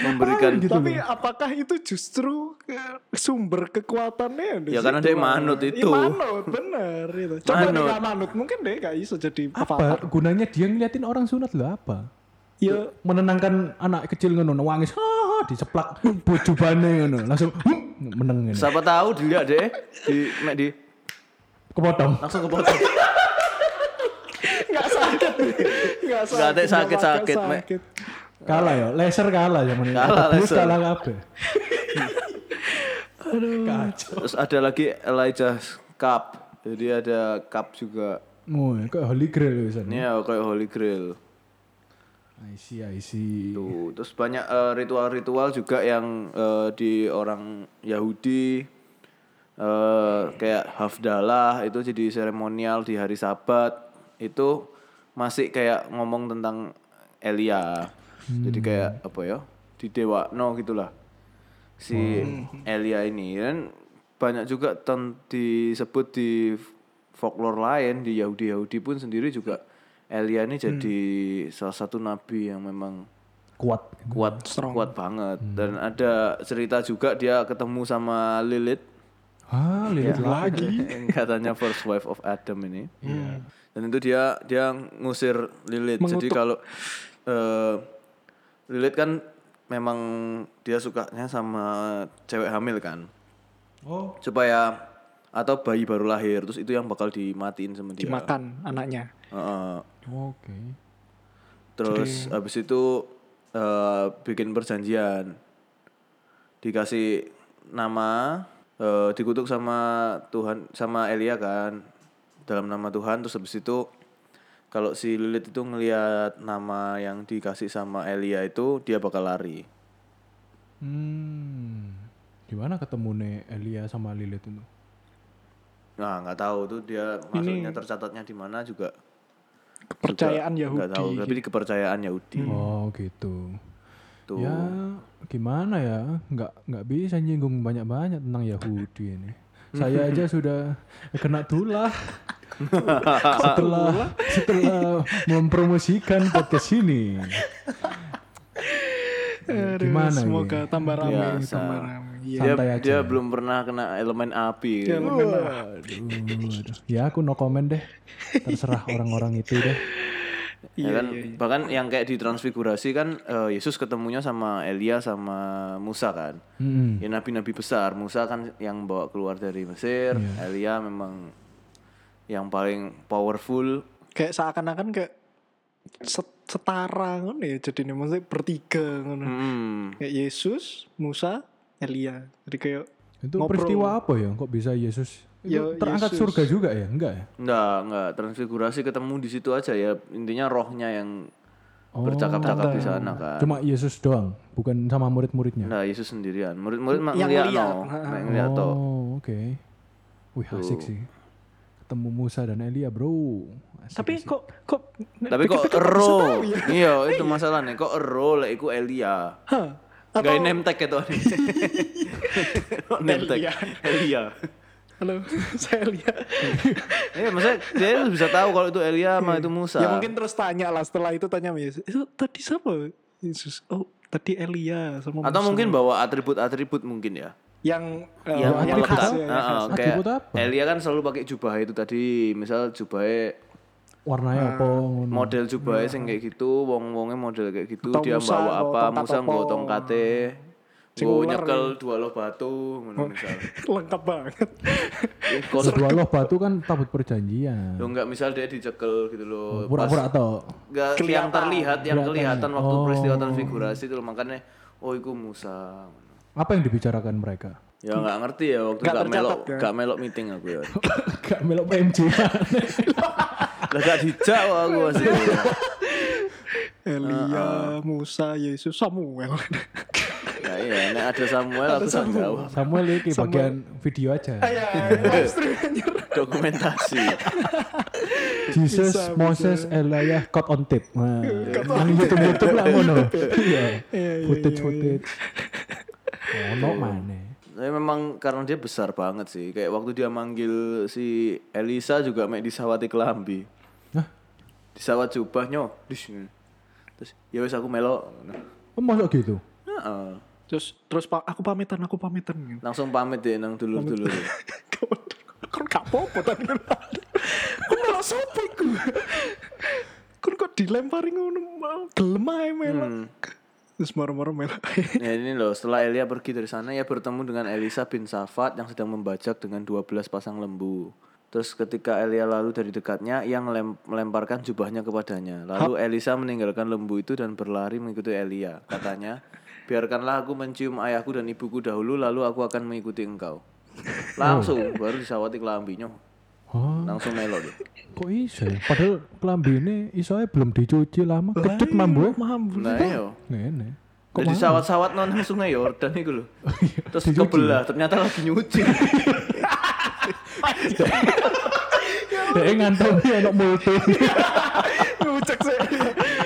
Speaker 1: memberikan
Speaker 2: Gitu
Speaker 3: Tapi apakah itu justru eh, sumber kekuatannya?
Speaker 1: Ya, karena dia manut
Speaker 3: Iya,
Speaker 1: itu.
Speaker 3: manut, bener itu. Coba dia
Speaker 1: Manut.
Speaker 3: nggak manut, mungkin dia gak bisa jadi
Speaker 2: Apa
Speaker 3: avatar.
Speaker 2: gunanya dia ngeliatin orang sunat loh apa?
Speaker 3: Ya,
Speaker 2: Menenangkan anak kecil ngono nangis. Ah, diceplak bojubane ngono. Langsung "Hmm," meneng ngene.
Speaker 1: siapa tahu dilihat deh di mek di
Speaker 2: Kepotong.
Speaker 1: langsung kepotong.
Speaker 3: Sakit, nggak sakit,
Speaker 1: nggak sakit-sakit, Mek.
Speaker 3: sakit.
Speaker 2: Kalah ya, laser kalah zaman ini.
Speaker 1: Kalah laser.
Speaker 2: kalah kabeh. (laughs) Kacau.
Speaker 1: Terus ada lagi Elijah Cup. Jadi ada cup juga.
Speaker 2: Oh, kayak Holy Grail ya sana.
Speaker 1: Ini ya kayak Holy Grail.
Speaker 2: I see, I see.
Speaker 1: Tuh, terus banyak eh, ritual-ritual juga yang eh, di orang Yahudi eh kayak Hafdalah itu jadi seremonial di hari Sabat itu masih kayak ngomong tentang Elia. Jadi kayak apa ya? Di dewa no gitulah. Si Elia ini dan banyak juga ten- disebut di folklore lain di Yahudi-Yahudi pun sendiri juga Elia ini jadi salah satu nabi yang memang
Speaker 2: Kuat.
Speaker 1: kuat kuat banget dan ada cerita juga dia ketemu sama Lilith
Speaker 2: Ah, lihat lagi. (laughs)
Speaker 1: katanya first wife of Adam ini dan itu dia dia ngusir Lilith jadi
Speaker 3: Mengutuk.
Speaker 1: kalau eh, Lilith kan memang dia sukanya sama cewek hamil kan
Speaker 2: Oh.
Speaker 1: supaya atau bayi baru lahir terus itu yang bakal dimatiin sama dia
Speaker 3: Dimakan anaknya.
Speaker 1: Heeh.
Speaker 2: Oke.
Speaker 1: Terus habis itu eh, bikin perjanjian. Dikasih nama eh, dikutuk sama Tuhan sama Elia kan dalam nama Tuhan terus habis itu kalau si Lilith itu ngelihat nama yang dikasih sama Elia itu dia bakal lari.
Speaker 2: Hmm. Gimana ketemu nih Elia sama Lilith itu?
Speaker 1: Nah, nggak tahu tuh dia masuknya tercatatnya di mana juga
Speaker 3: Kepercayaan
Speaker 1: juga nggak tahu,
Speaker 3: Yahudi.
Speaker 1: tapi di kepercayaan Yahudi.
Speaker 2: Oh, gitu.
Speaker 1: Tuh.
Speaker 2: Ya, gimana ya? Nggak nggak bisa nyinggung banyak-banyak tentang Yahudi ini. Saya (laughs) aja sudah kena tulah setelah setelah mempromosikan podcast ini.
Speaker 3: Aduh,
Speaker 2: Gimana
Speaker 3: Semoga
Speaker 2: ini?
Speaker 3: tambah rame,
Speaker 1: Biasa.
Speaker 3: tambah rame. Iya.
Speaker 1: Dia,
Speaker 2: Santai aja.
Speaker 1: dia belum pernah kena elemen api.
Speaker 3: Dia
Speaker 1: gitu.
Speaker 3: belum kena.
Speaker 2: Aduh, aduh. Ya aku no comment deh. Terserah orang-orang itu deh.
Speaker 1: Ya kan, bahkan yang kayak di transfigurasi kan eh, Yesus ketemunya sama Elia sama Musa kan.
Speaker 2: Mm-mm.
Speaker 1: Ya nabi-nabi besar, Musa kan yang bawa keluar dari Mesir, Elia memang yang paling powerful.
Speaker 3: Kayak seakan-akan kayak set- setara ngono ya jadi ini maksudnya bertiga ngono.
Speaker 1: Hmm.
Speaker 3: Kayak Yesus, Musa, Elia. Jadi kayak
Speaker 2: Itu
Speaker 3: Ngobrol.
Speaker 2: peristiwa apa ya? Kok bisa Yesus? Itu
Speaker 3: Ya,
Speaker 2: terangkat
Speaker 3: Yesus.
Speaker 2: surga juga ya? Enggak ya?
Speaker 1: Enggak, enggak transfigurasi ketemu di situ aja ya. Intinya rohnya yang
Speaker 2: Oh.
Speaker 1: bercakap-cakap di sana kan.
Speaker 2: Cuma Yesus doang, bukan sama murid-muridnya.
Speaker 1: Nah, Yesus sendirian. Murid-murid mak
Speaker 3: Yang
Speaker 1: ngeliat
Speaker 3: lihat.
Speaker 1: no, toh.
Speaker 2: Oh, oke. Wih, asik sih. Ketemu Musa dan Elia, Bro. Asik,
Speaker 3: tapi
Speaker 2: asik.
Speaker 3: kok kok
Speaker 1: Tapi kok ero? Iya, itu masalahnya. Kok ero lek iku Elia.
Speaker 3: Hah?
Speaker 1: Gak name tag itu. (laughs) name tag.
Speaker 3: Elia.
Speaker 1: Elia.
Speaker 3: Halo, (laughs) saya lihat. (laughs)
Speaker 1: Iya, maksudnya dia harus bisa tahu kalau itu Elia sama itu Musa.
Speaker 3: Ya mungkin terus tanya lah setelah itu tanya Yesus. Itu tadi siapa? Yesus. Oh, tadi Elia sama
Speaker 1: Atau
Speaker 3: Musa.
Speaker 1: mungkin bawa atribut-atribut mungkin ya.
Speaker 3: yang eh,
Speaker 1: yang melekat.
Speaker 3: khas ya,
Speaker 1: Heeh,
Speaker 3: khas.
Speaker 1: kayak
Speaker 2: Atribut apa?
Speaker 1: Elia kan selalu pakai jubah itu tadi, misal jubahnya
Speaker 2: warnanya apa ngono.
Speaker 1: model jubahnya sing kayak gitu wong-wongnya model kayak gitu
Speaker 3: Atau
Speaker 1: dia
Speaker 3: Musa
Speaker 1: bawa apa Musa
Speaker 3: apa.
Speaker 1: tongkate
Speaker 3: Sing
Speaker 1: nggawa
Speaker 3: ular
Speaker 1: nyekel dua loh batu ngono misal (laughs)
Speaker 3: lengkap banget (laughs)
Speaker 1: kos
Speaker 2: Kedua loh batu kan tabut perjanjian.
Speaker 1: lo enggak misal dia dicekel gitu loh
Speaker 2: Pura-pura atau
Speaker 1: enggak yang terlihat yang kelihatan waktu
Speaker 2: Oh.
Speaker 1: peristiwa transfigurasi itu loh makanya oh itu Musa
Speaker 2: apa yang dibicarakan mereka?
Speaker 1: ya nggak ngerti ya waktu
Speaker 3: Nggak
Speaker 1: gak melok
Speaker 3: tercatat, kan?
Speaker 1: gak melok meeting aku ya (laughs)
Speaker 2: Gak melok PMJ.
Speaker 1: lah gak dijak aku masih
Speaker 3: Elia Musa Yesus Samuel
Speaker 1: ya iya nek ada Samuel aku tak jawab
Speaker 2: Samuel ini bagian video aja.
Speaker 3: ya live stream anjir.
Speaker 1: dokumentasi
Speaker 2: Jesus,
Speaker 3: Bisa,
Speaker 2: Moses, Elijah, caught on tape. Nah, yang YouTube YouTube lah ngono. (laughs) Iya.
Speaker 3: iya,
Speaker 2: Footage footage. Ono mana?
Speaker 1: Tapi memang karena dia besar banget sih. Kayak waktu dia manggil si Elisa juga mek disawati kelambi.
Speaker 2: Hah?
Speaker 1: Disawat jubahnya. Dis. Terus ya wes aku melok.
Speaker 2: Oh, masuk gitu?
Speaker 1: Heeh.
Speaker 3: terus terus pak aku pamitan aku pamitan gitu.
Speaker 1: Langsung pamit deh nang dulur-dulur. (laughs)
Speaker 3: kan gak apa-apa tadi kan aku malah sopo iku kan kok dilempari ngono mau gelem ae melok terus moro-moro melok
Speaker 1: Nah ini loh setelah Elia pergi dari sana ia bertemu dengan Elisa bin Safat yang sedang membajak dengan 12 pasang lembu. Terus ketika Elia lalu dari dekatnya, ia melemparkan jubahnya kepadanya. Lalu Elisa meninggalkan lembu itu dan berlari mengikuti Elia. Katanya, biarkanlah aku mencium ayahku dan ibuku dahulu, lalu aku akan mengikuti engkau. (laughs) Langsung, baru disawati kelambinya.
Speaker 2: Oh,
Speaker 1: Langsung melo dia.
Speaker 2: kok iso ya? Padahal kelambi ini isonya belum dicuci lama. Kecut mambu.
Speaker 3: mambu
Speaker 1: Nah iyo.
Speaker 2: Ngene.
Speaker 1: Jadi sawat-sawat non sungai Yordan itu loh. (laughs) Terus
Speaker 2: Dicuci.
Speaker 1: kebelah, ternyata lagi nyuci. (laughs)
Speaker 2: Eh ngantongi anak multi. (laughs)
Speaker 3: ngucek sih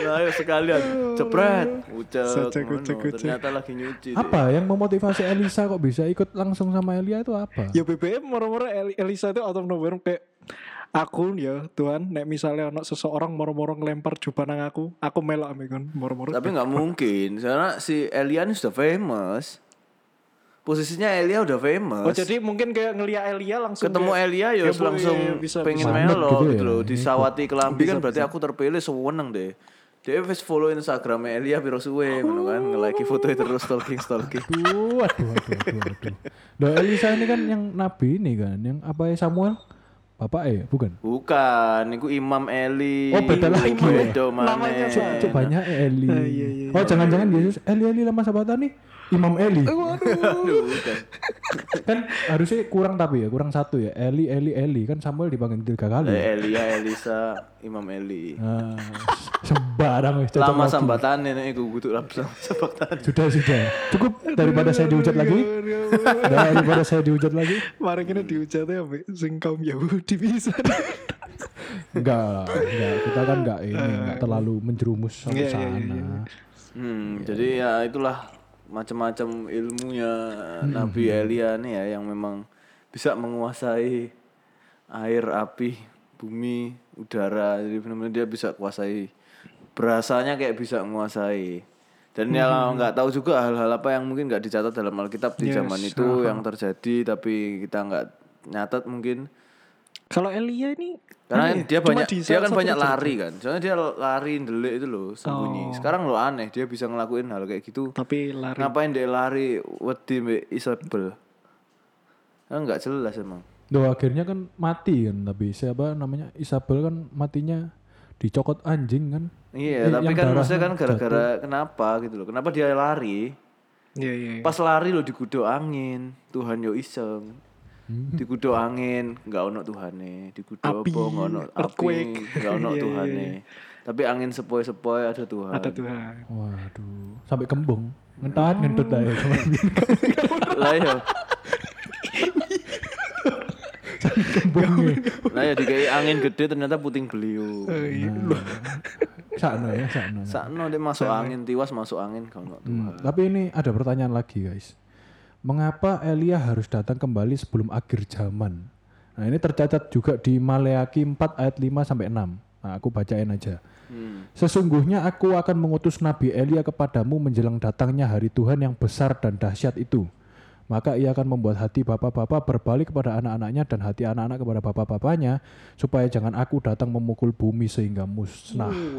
Speaker 1: Nah, ayo sekalian cepret, ucek,
Speaker 3: Ucek,
Speaker 1: ngono.
Speaker 3: ucek, ucek.
Speaker 1: ternyata lagi nyuci.
Speaker 2: Apa yang memotivasi Elisa kok bisa ikut langsung sama Elia itu apa?
Speaker 3: ya BBM moro-moro Eli- Elisa itu out of nowhere kayak aku ya Tuhan nek misalnya anak seseorang moro-moro ngelempar jubah nang aku aku melok ame kan moro-moro
Speaker 1: Tapi nggak mungkin, karena si Elia ini sudah famous. Posisinya Elia udah famous.
Speaker 3: oh jadi mungkin kayak ngeliat Elia langsung
Speaker 1: ketemu
Speaker 3: kayak,
Speaker 1: Elia ya
Speaker 3: ya,
Speaker 1: langsung
Speaker 3: iya, bisa,
Speaker 1: pengen
Speaker 2: bisa.
Speaker 1: melo
Speaker 2: gitu
Speaker 1: gitu,
Speaker 2: ya,
Speaker 1: loh. Disawati kelambi kan berarti aku terpilih seneng deh. Dia wis follow Instagram Elia piro suwe ngono kan, nge-like foto terus stalking stalking.
Speaker 2: Aduh, aduh, aduh, aduh, aduh. Nah, Elisa ini kan yang nabi ini kan, yang apa ya Samuel? Bapak eh, bukan?
Speaker 1: Bukan, niku Imam Eli.
Speaker 2: Oh, beda lagi ya?
Speaker 1: Beda
Speaker 3: Namanya.
Speaker 2: Cuk banyak Eli.
Speaker 3: Ah, iya, iya,
Speaker 2: oh, jangan-jangan Yesus Eli Eli lama sahabatan nih Imam Eli. (laughs)
Speaker 1: Aduh, bukan.
Speaker 2: kan harusnya kurang tapi ya, kurang satu ya. Eli Eli Eli kan Samuel dipanggil tiga kali.
Speaker 1: Eh, Elia, Elisa, Imam Eli.
Speaker 2: Nah, sembarang
Speaker 1: Lama
Speaker 2: lagi.
Speaker 1: sambatane nek iku kudu lama sambatane.
Speaker 2: Sudah sudah. Cukup daripada saya dihujat lagi. Daripada saya dihujat lagi.
Speaker 3: Kemarin kena dihujatnya sampai sing kaum Yahudi bisa.
Speaker 2: Enggak, enggak. Kita kan enggak ini, enggak terlalu menjerumus sampai
Speaker 3: Iya, iya, iya,
Speaker 2: sana.
Speaker 1: Hmm, jadi ya itulah macam-macam ilmunya
Speaker 2: Hmm.
Speaker 1: Nabi Elia nih ya yang memang bisa menguasai air, api, bumi, udara. Jadi benar-benar dia bisa kuasai. Berasanya kayak bisa menguasai. Dan ya
Speaker 2: Hmm.
Speaker 1: nggak tahu juga hal-hal apa yang mungkin nggak dicatat dalam Alkitab di
Speaker 3: Yes,
Speaker 1: zaman itu yang terjadi tapi kita nggak nyatat mungkin
Speaker 3: Kalau Elia ini
Speaker 1: karena
Speaker 3: aneh,
Speaker 1: dia
Speaker 3: cuma
Speaker 1: banyak
Speaker 3: di
Speaker 1: dia kan banyak lari kan. Soalnya dia lari ndelik itu loh sembunyi.
Speaker 3: Oh.
Speaker 1: Sekarang lo aneh dia bisa ngelakuin hal kayak gitu.
Speaker 3: Tapi lari.
Speaker 1: Ngapain dia lari wedi mbek Isabel? Kan nggak jelas emang.
Speaker 2: Duh, akhirnya kan mati kan tapi siapa namanya Isabel kan matinya dicokot anjing kan.
Speaker 1: Iya,
Speaker 2: Eh,
Speaker 1: tapi kan maksudnya kan gara-gara kenapa gitu loh. Kenapa dia lari?
Speaker 3: Iya iya. iya.
Speaker 1: Pas lari lo digudok angin, Tuhan yo iseng.
Speaker 2: Hmm.
Speaker 1: Digudok angin, nggak ono Tuhane. Digudok
Speaker 3: Api,
Speaker 1: apa nggak ono api, nggak ono (laughs)
Speaker 3: Iya, iya,
Speaker 1: Tuhane. Tapi angin sepoi-sepoi ada Tuhan.
Speaker 3: Ada Tuhan.
Speaker 2: Waduh, sampai kembung. Ngentat ngentut aja (laughs)
Speaker 1: Lah ya,
Speaker 2: kembung.
Speaker 1: lah ya dikai angin gede ternyata puting beliau.
Speaker 3: iya.
Speaker 2: Sakno ya, sakno.
Speaker 1: Sakno dia masuk angin, tiwas masuk angin kalau
Speaker 2: Hmm, tapi ini ada pertanyaan lagi guys. Mengapa Elia harus datang kembali sebelum akhir zaman? Nah ini tercatat juga di Maleaki 4 ayat 5 sampai 6. Nah aku bacain aja.
Speaker 1: Hmm.
Speaker 2: Sesungguhnya aku akan mengutus Nabi Elia kepadamu menjelang datangnya hari Tuhan yang besar dan dahsyat itu. maka ia akan membuat hati bapak-bapak berbalik kepada anak-anaknya dan hati anak-anak kepada bapak-bapaknya supaya jangan aku datang memukul bumi sehingga musnah.
Speaker 3: Uh,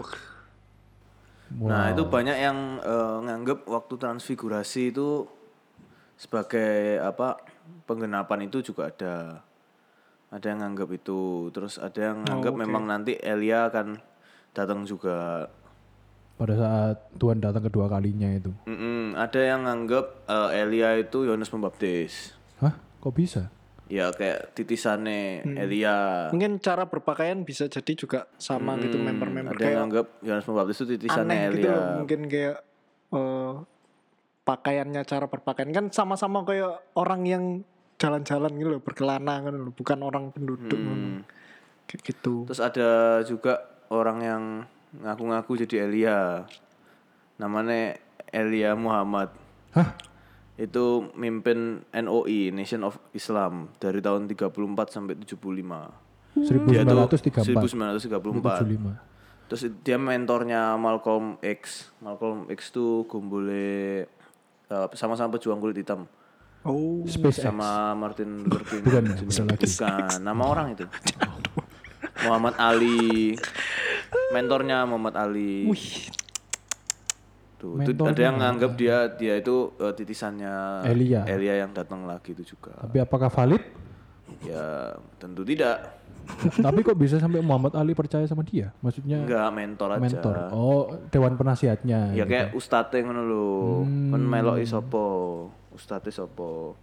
Speaker 1: Nah, itu banyak yang eh, nganggep waktu transfigurasi itu sebagai apa penggenapan itu juga ada. Ada yang nganggep itu. Terus ada yang nganggep memang nanti Elia akan datang juga.
Speaker 2: Pada saat Tuhan datang kedua kalinya itu.
Speaker 1: Mm-mm, ada yang nganggep eh, Elia itu Yohanes Pembaptis.
Speaker 2: Hah? Kok bisa?
Speaker 1: ya kayak titisannya Elia.
Speaker 3: Mungkin cara berpakaian bisa jadi juga sama gitu member-member
Speaker 1: ada yang
Speaker 3: kayak
Speaker 1: nganggep Yohanes Pembaptis itu titisannya
Speaker 3: aneh gitu
Speaker 1: Elia.
Speaker 3: loh. Mungkin kayak eh, pakaiannya cara berpakaian kan sama-sama kayak orang yang jalan-jalan gitu loh, berkelana kan loh, bukan orang penduduk ngono. Kayak gitu.
Speaker 1: Terus ada juga orang yang ngaku-ngaku jadi Elia. Namanya Elia Muhammad.
Speaker 2: Hah?
Speaker 1: Itu mimpin NOI, Nation of Islam dari tahun 34 sampai 75. Dia tuh
Speaker 2: 1934.
Speaker 1: 1934.
Speaker 2: 75.
Speaker 1: Terus dia mentornya Malcolm X. Malcolm X tuh gumbule eh, sama-sama pejuang kulit hitam
Speaker 3: Oh,
Speaker 2: SpaceX.
Speaker 1: sama Martin Luther King.
Speaker 2: Bukan ya, bukan lagi.
Speaker 1: Bukan, nama (laughs) orang itu. Muhammad Ali. Mentornya Muhammad Ali. Tuh, itu ada yang nganggap dia dia itu eh, titisannya
Speaker 2: Elia.
Speaker 1: yang datang lagi itu juga.
Speaker 2: Tapi apakah valid?
Speaker 1: Ya, tentu tidak.
Speaker 2: Tapi kok bisa sampai Muhammad Ali percaya sama dia? Maksudnya
Speaker 1: Enggak mentor aja.
Speaker 2: mentor. Oh, dewan penasihatnya.
Speaker 1: Ya
Speaker 2: gitu.
Speaker 1: kayak ustadz ngono lho. Kan meloki sapa? Ustadz sapa?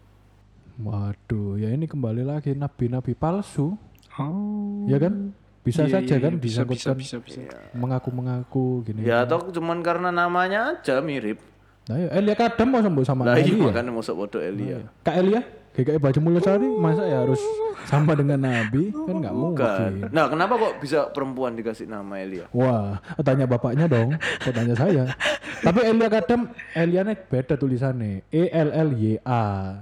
Speaker 2: Waduh, ya ini kembali lagi nabi-nabi palsu,
Speaker 3: oh.
Speaker 2: ya kan? Bisa
Speaker 3: Iya,
Speaker 2: saja
Speaker 3: iya,
Speaker 2: kan
Speaker 3: iya, bisa, bisa, bisa, bisa.
Speaker 2: mengaku-mengaku gini.
Speaker 1: Ya atau cuman karena namanya aja mirip.
Speaker 2: Nah, ya, Elia Kadam mau sembuh sama
Speaker 1: Lah iya
Speaker 2: Elia.
Speaker 1: makanya mosok podo Elia.
Speaker 2: Kak Elia, GKI Baju Mulyasari, masa ya harus sama dengan Nabi? Kan nggak mungkin.
Speaker 1: Nah, kenapa kok bisa perempuan dikasih nama Elia?
Speaker 2: Wah, tanya bapaknya dong, kok tanya saya. Tapi Elia Kadam, Elia nih beda tulisannya, E L L Y A,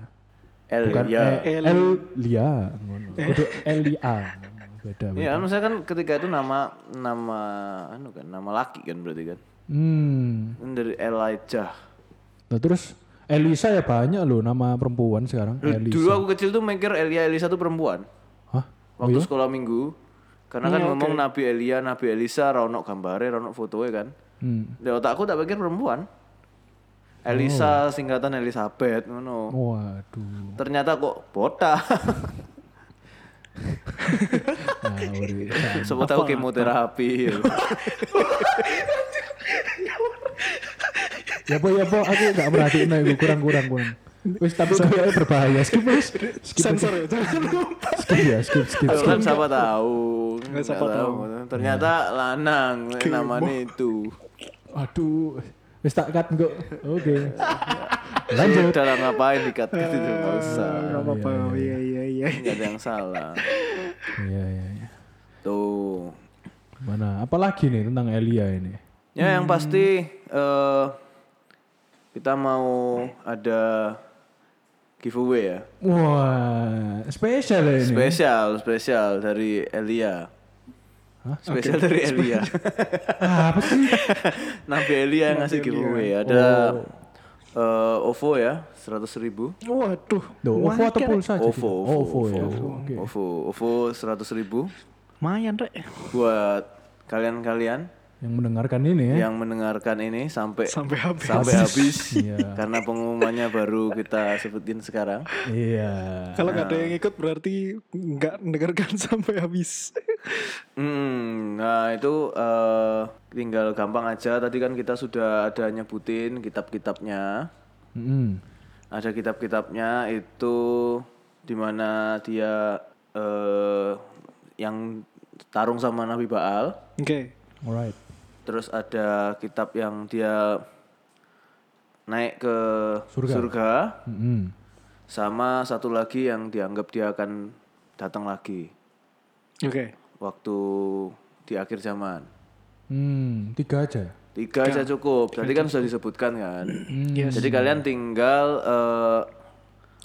Speaker 2: bukan
Speaker 1: Elia.
Speaker 2: E L Lia, itu Elia, beda. beda.
Speaker 1: Iya, maksudnya kan ketika itu nama nama anu kan, nama laki kan berarti kan.
Speaker 2: Hmm,
Speaker 1: dari Elijah.
Speaker 2: nah terus Elisa ya banyak loh nama perempuan sekarang.
Speaker 1: Loh,
Speaker 2: Elisa.
Speaker 1: Dulu aku kecil tuh mikir Elia Elisa tuh perempuan.
Speaker 2: Hah?
Speaker 1: Waktu sekolah minggu. Karena
Speaker 2: Oh,
Speaker 1: kan ngomong Nabi Elia, Nabi Elisa, rono gambare, rono fotonya kan.
Speaker 2: Hmm.
Speaker 1: Di otakku tak pikir perempuan. Elisa singkatan Elizabeth ngono.
Speaker 2: Waduh.
Speaker 1: Ternyata kok botak.
Speaker 2: Nah.
Speaker 1: Siapa tahu kemoterapi. (laughs) (laughs) ya.
Speaker 2: po ya po aku nggak merhatiin nah, itu kurang kurang kurang. Wis tapi kayaknya berbahaya. Skip wis. (laughs) Skip,
Speaker 3: Sensor ya, jangan lupa.
Speaker 2: skip ya, skip skip.
Speaker 1: Tuh kan siapa tahu.
Speaker 3: Nggak siapa tahu.
Speaker 1: Ternyata lanang namanya itu.
Speaker 2: Aduh. Wis tak cut kok. Oke. (laughs) Lanjut.
Speaker 1: Udah lah ngapain dikat gitu nggak usah.
Speaker 3: Gak apa-apa, iya iya iya.
Speaker 1: Nggak ada yang salah.
Speaker 2: Iya iya iya.
Speaker 1: Tuh.
Speaker 2: Mana? Apalagi nih tentang Elia ini?
Speaker 1: Ya yang pasti eh kita mau ada giveaway ya.
Speaker 2: Wah, spesial ya ini.
Speaker 1: Spesial, spesial dari Elia.
Speaker 2: Hah?
Speaker 1: Spesial dari Elia. (laughs)
Speaker 2: Ah, apa sih? (laughs)
Speaker 1: Nabi Elia yang ngasih giveaway. Ada eh, OVO ya, 100 ribu.
Speaker 3: Waduh.
Speaker 2: Duh, OVO atau pulsa? jadi?
Speaker 1: OVO,
Speaker 2: Oh,
Speaker 1: OVO,
Speaker 2: OVO ya.
Speaker 1: OVO,
Speaker 2: Oke.
Speaker 1: OVO, OVO 100 ribu
Speaker 3: Lumayan, Rek.
Speaker 1: buat kalian-kalian
Speaker 2: Yang mendengarkan ini ya.
Speaker 1: yang mendengarkan ini sampai
Speaker 3: Sampai habis.
Speaker 1: sampai habis (laughs)
Speaker 2: Iya.
Speaker 1: karena pengumumannya baru kita sebutin sekarang.
Speaker 2: Iya.
Speaker 3: Kalau nggak ada yang ikut berarti nggak mendengarkan (laughs) sampai habis.
Speaker 1: Hmm, nah itu eh, tinggal gampang aja. Tadi kan kita sudah ada nyebutin kitab-kitabnya.
Speaker 2: Mm-mm.
Speaker 1: Ada kitab-kitabnya itu di mana dia eh, yang tarung sama Nabi Baal.
Speaker 3: Oke.
Speaker 2: Alright.
Speaker 1: Terus ada kitab yang dia naik ke
Speaker 2: Surga.
Speaker 1: surga.
Speaker 2: Mm-mm.
Speaker 1: Sama satu lagi yang dianggap dia akan datang lagi
Speaker 3: Oke.
Speaker 1: waktu di akhir zaman.
Speaker 2: Hmm, tiga aja.
Speaker 1: Tiga aja cukup. Tadi kan sudah disebutkan kan.
Speaker 3: Yes.
Speaker 1: Jadi kalian tinggal eh,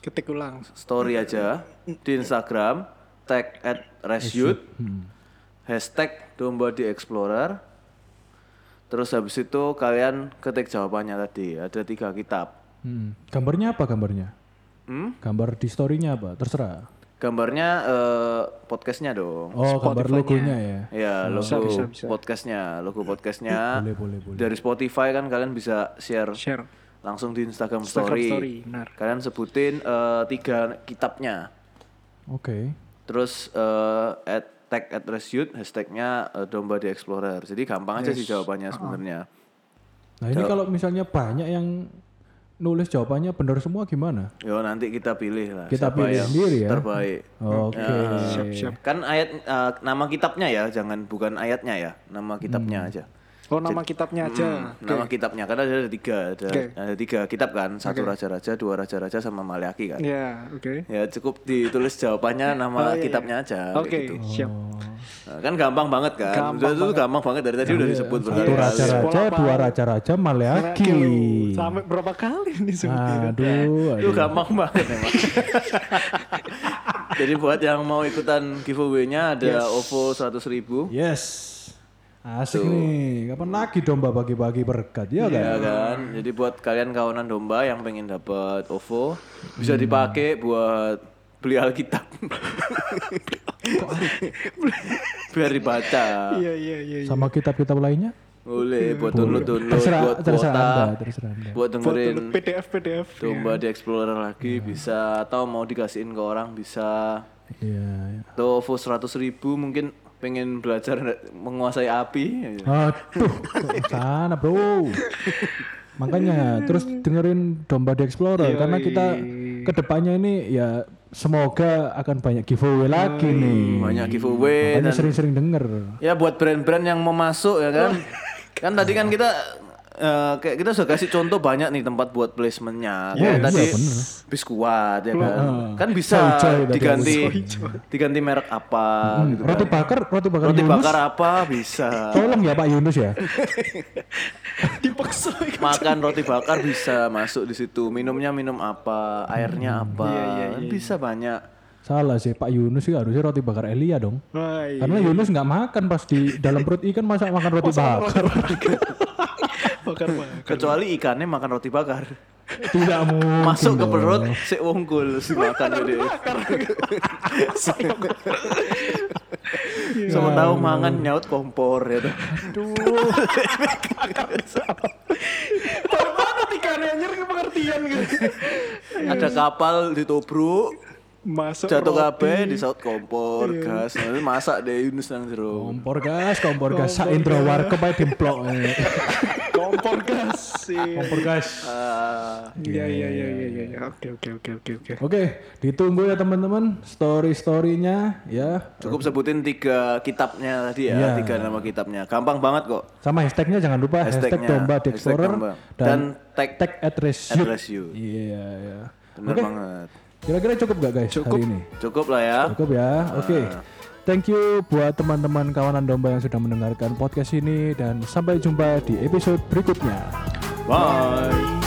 Speaker 3: Ketik ulang.
Speaker 1: story aja di Instagram, tag at resyut, hashtag domba di explorer. Terus habis itu kalian ketik jawabannya tadi. Ada tiga kitab.
Speaker 2: Hmm. Gambarnya apa gambarnya?
Speaker 1: Hmm?
Speaker 2: Gambar di story-nya apa? Terserah.
Speaker 1: Gambarnya eh, podcastnya dong.
Speaker 2: Oh, gambar logonya ya.
Speaker 1: Ya, logo
Speaker 3: bisa, bisa.
Speaker 1: podcastnya, logo podcastnya.
Speaker 2: Boleh, boleh, boleh.
Speaker 1: Dari Spotify kan kalian bisa share
Speaker 3: Share.
Speaker 1: langsung di Instagram,
Speaker 3: Instagram
Speaker 1: story.
Speaker 3: story, benar.
Speaker 1: Kalian sebutin eh, tiga kitabnya.
Speaker 2: Oke.
Speaker 1: Terus eh at tag at Resyut, hashtagnya eh, domba di explorer. Jadi gampang aja sih jawabannya sebenarnya.
Speaker 2: Nah, ini kalau misalnya banyak yang nulis jawabannya benar semua gimana?
Speaker 1: Yo nanti kita pilih lah.
Speaker 2: Kita
Speaker 1: siapa
Speaker 2: pilih
Speaker 1: yang
Speaker 2: sendiri ya?
Speaker 1: Terbaik.
Speaker 2: Oke.
Speaker 3: Siap-siap.
Speaker 1: Kan ayat eh, nama kitabnya ya, jangan bukan ayatnya ya, nama kitabnya
Speaker 2: Hmm.
Speaker 1: aja.
Speaker 3: Oh nama kitabnya aja.
Speaker 1: Hmm, Nama kitabnya karena ada tiga, ada,
Speaker 3: Oke.
Speaker 1: ada tiga kitab kan, satu raja-raja, dua raja-raja sama Maleaki kan.
Speaker 3: Ya, oke.
Speaker 1: Ya cukup ditulis jawabannya (laughs) nama kitabnya aja. kayak
Speaker 3: Oh, Oke,
Speaker 1: gitu.
Speaker 3: siap.
Speaker 1: Nah, kan gampang banget kan.
Speaker 3: Gampang
Speaker 1: Udah, itu gampang banget dari tadi udah disebut
Speaker 2: Satu raja-raja, dua raja-raja, Maleaki.
Speaker 3: Sampai berapa kali nih sebutin?
Speaker 2: Aduh,
Speaker 1: Itu gampang banget emang. (laughs) Jadi buat yang mau ikutan giveaway-nya ada OVO 100 ribu.
Speaker 2: Yes. Asik nih. Kapan lagi domba bagi-bagi berkat ya kan?
Speaker 1: Ya kan. Jadi buat kalian kawanan domba yang pengen dapat OVO bisa dipakai buat beli Alkitab. (laughs) Biar dibaca.
Speaker 3: Iya, iya, iya. iya.
Speaker 2: Sama kitab-kitab lainnya?
Speaker 1: Boleh buat download-download,
Speaker 2: Terserah,
Speaker 1: buat
Speaker 2: terserah
Speaker 1: kuota,
Speaker 2: Anda, terserah Anda.
Speaker 1: buat dengerin
Speaker 3: PDF, PDF.
Speaker 1: domba di Explorer lagi bisa atau mau dikasihin ke orang bisa.
Speaker 2: Iya, iya.
Speaker 1: Tuh OVO 100 ribu mungkin pengen belajar menguasai api.
Speaker 2: Aduh, sana bro. Makanya terus dengerin Domba di Explorer karena kita ke depannya ini ya semoga akan banyak giveaway lagi nih.
Speaker 1: Banyak giveaway
Speaker 2: Makanya sering-sering denger.
Speaker 1: ya buat brand-brand yang mau masuk ya kan. (laughs) kan tadi kan kita eh, kayak kita sudah kasih contoh banyak nih tempat buat placementnya. Kayak
Speaker 2: iya,
Speaker 1: tadi
Speaker 2: bener.
Speaker 1: biskuat ya kan. Kan bisa
Speaker 2: tadi
Speaker 1: diganti diganti merek apa gitu kan.
Speaker 2: Roti bakar, roti bakar
Speaker 1: Roti
Speaker 2: Yunus.
Speaker 1: bakar apa bisa.
Speaker 2: Tolong ya Pak Yunus ya. (laughs)
Speaker 3: Dipaksa.
Speaker 1: Makan roti bakar bisa masuk di situ. Minumnya minum apa, airnya apa. Kan bisa banyak.
Speaker 2: Salah sih Pak Yunus sih harusnya roti bakar Elia dong.
Speaker 3: Wah, iya.
Speaker 2: Karena Yunus nggak makan pas di dalam perut ikan masa makan roti bakar. (laughs)
Speaker 3: Bakar bakar. (laughs)
Speaker 1: Kecuali ikannya makan roti bakar.
Speaker 2: Tidak mungkin.
Speaker 1: Masuk ke perut, si wongkul si makan jadi. (laughs) Sama tahu mangan nyaut kompor ya tuh. (laughs)
Speaker 3: Mana ikannya anjir pengertian gitu.
Speaker 1: Ada kapal ditobruk,
Speaker 3: Masuk
Speaker 1: jatuh kabeh di saut kompor, gas. Nanti masak deh Yunus nang jero.
Speaker 2: Kompor gas, kompor gas. Sa intro warkop aja dimplok. (laughs)
Speaker 3: kompor gas sih.
Speaker 2: Kompor gas.
Speaker 1: Ah,
Speaker 3: Iya iya iya iya iya. iya. Oke oke oke oke oke.
Speaker 2: Oke, ditunggu ya teman-teman story-storynya ya.
Speaker 1: cukup sebutin tiga kitabnya tadi ya,
Speaker 2: Iya.
Speaker 1: tiga nama kitabnya. Gampang banget kok.
Speaker 2: Sama hashtagnya jangan lupa hashtag domba di explorer dan,
Speaker 1: Dan tag
Speaker 2: tag at
Speaker 1: at reshoot.
Speaker 2: Iya ya.
Speaker 1: Bener
Speaker 2: Oke,
Speaker 1: banget.
Speaker 2: Kira-kira cukup gak guys hari ini?
Speaker 1: Cukup lah ya.
Speaker 2: Cukup ya. Oke. Thank you buat teman-teman kawanan domba yang sudah mendengarkan podcast ini dan sampai jumpa di episode berikutnya.
Speaker 1: Bye.